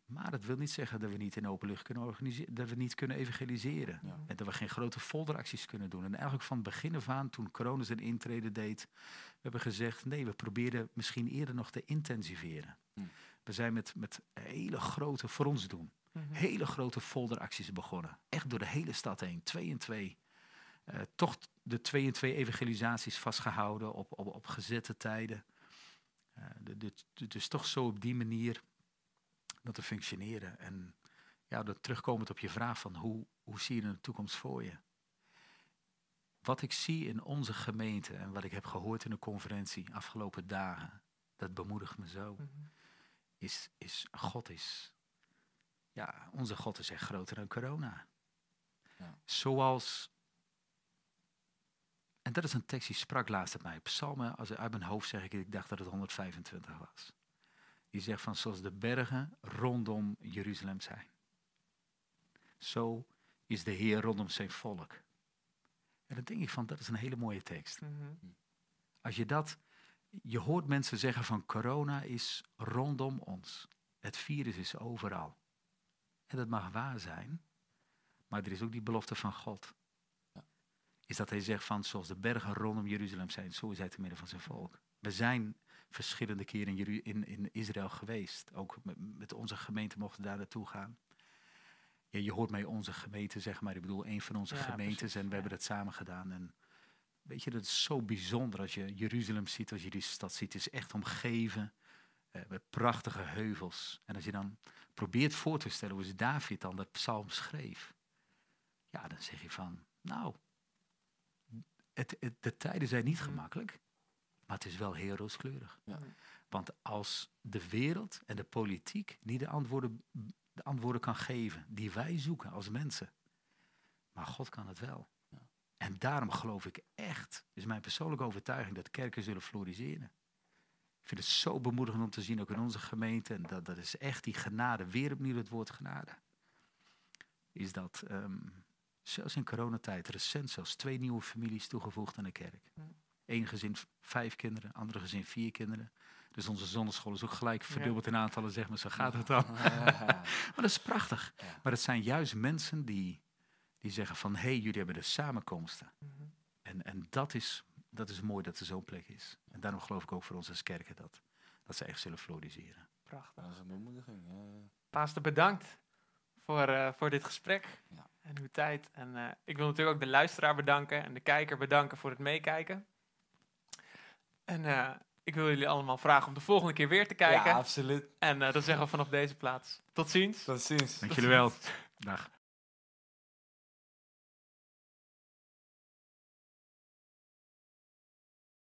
Maar dat wil niet zeggen dat we niet in openlucht kunnen organiseren, dat we niet kunnen evangeliseren. Ja. En dat we geen grote folderacties kunnen doen. En eigenlijk van begin af aan, toen corona zijn intrede deed, we hebben gezegd, nee, we proberen misschien eerder nog te intensiveren. Hm. We zijn met, met hele grote, voor ons doen, Mhm. hele grote folderacties begonnen. Echt door de hele stad heen, twee en twee. Eh, toch de twee en twee evangelisaties vastgehouden op, op, op gezette tijden. Eh, de- de- de- dus toch zo op die manier dat te functioneren. En ja, dat terugkomend op je vraag van hoe, hoe zie je de toekomst voor je? Wat ik zie in onze gemeente en wat ik heb gehoord in de conferentie afgelopen dagen, dat bemoedigt me zo Mhm. Is, is God is. Ja, onze God is echt groter dan corona. Ja. Zoals. En dat is een tekst die sprak laatst op mij. Psalmen, als ik uit mijn hoofd zeg ik, ik dacht dat het 125 was. Die zegt van zoals de bergen rondom Jeruzalem zijn. Zo is de Heer rondom zijn volk. En dan denk ik van, dat is een hele mooie tekst. Mhm. Als je dat, je hoort mensen zeggen van corona is rondom ons. Het virus is overal. En dat mag waar zijn, maar er is ook die belofte van God. Ja. Is dat hij zegt van zoals de bergen rondom Jeruzalem zijn, zo is hij te midden van zijn volk. We zijn verschillende keren in, Jeru- in, in Israël geweest. Ook met, met onze gemeente mochten we daar naartoe gaan. Ja, je hoort mij onze gemeente zeggen, maar ik bedoel een van onze Ja, gemeentes precies, en we ja. hebben dat samen gedaan. En Weet je, dat is zo bijzonder als je Jeruzalem ziet, als je die stad ziet. Het is echt omgeven eh, met prachtige heuvels. En als je dan probeert voor te stellen hoe is David dan dat psalm schreef. Ja, dan zeg je van, nou, het, het- de tijden zijn niet Mhm. gemakkelijk, maar het is wel heel rooskleurig. Ja. Want als de wereld en de politiek niet de antwoorden, de antwoorden kan geven die wij zoeken als mensen, maar God kan het wel. En daarom geloof ik echt, is mijn persoonlijke overtuiging, dat kerken zullen floriseren. Ik vind het zo bemoedigend om te zien, ook in onze gemeente, en dat, dat is echt die genade, weer opnieuw het woord genade. Is dat ehm, zelfs in coronatijd recent zelfs twee nieuwe families toegevoegd aan de kerk. Eén gezin vijf kinderen, andere gezin vier kinderen. Dus onze zonneschool is ook gelijk verdubbeld in aantallen, zeg maar, zo gaat het dan. Maar dat is prachtig. Maar het zijn juist mensen die, die zeggen van, hé, hey, jullie hebben de samenkomsten. Mhm. En, en dat, is, dat is mooi dat er zo'n plek is. En daarom geloof ik ook voor ons als kerken dat, dat ze echt zullen floriseren. Prachtig. Dat is een bemoediging. Ja, ja. Pastor, bedankt voor, eh, voor dit gesprek Ja. en uw tijd. En eh, ik wil natuurlijk ook de luisteraar bedanken en de kijker bedanken voor het meekijken. En eh, ik wil jullie allemaal vragen om de volgende keer weer te kijken. Ja, absoluut. En eh, dat zeggen we vanaf deze plaats. Tot ziens. Tot ziens. Dank jullie wel. Dag.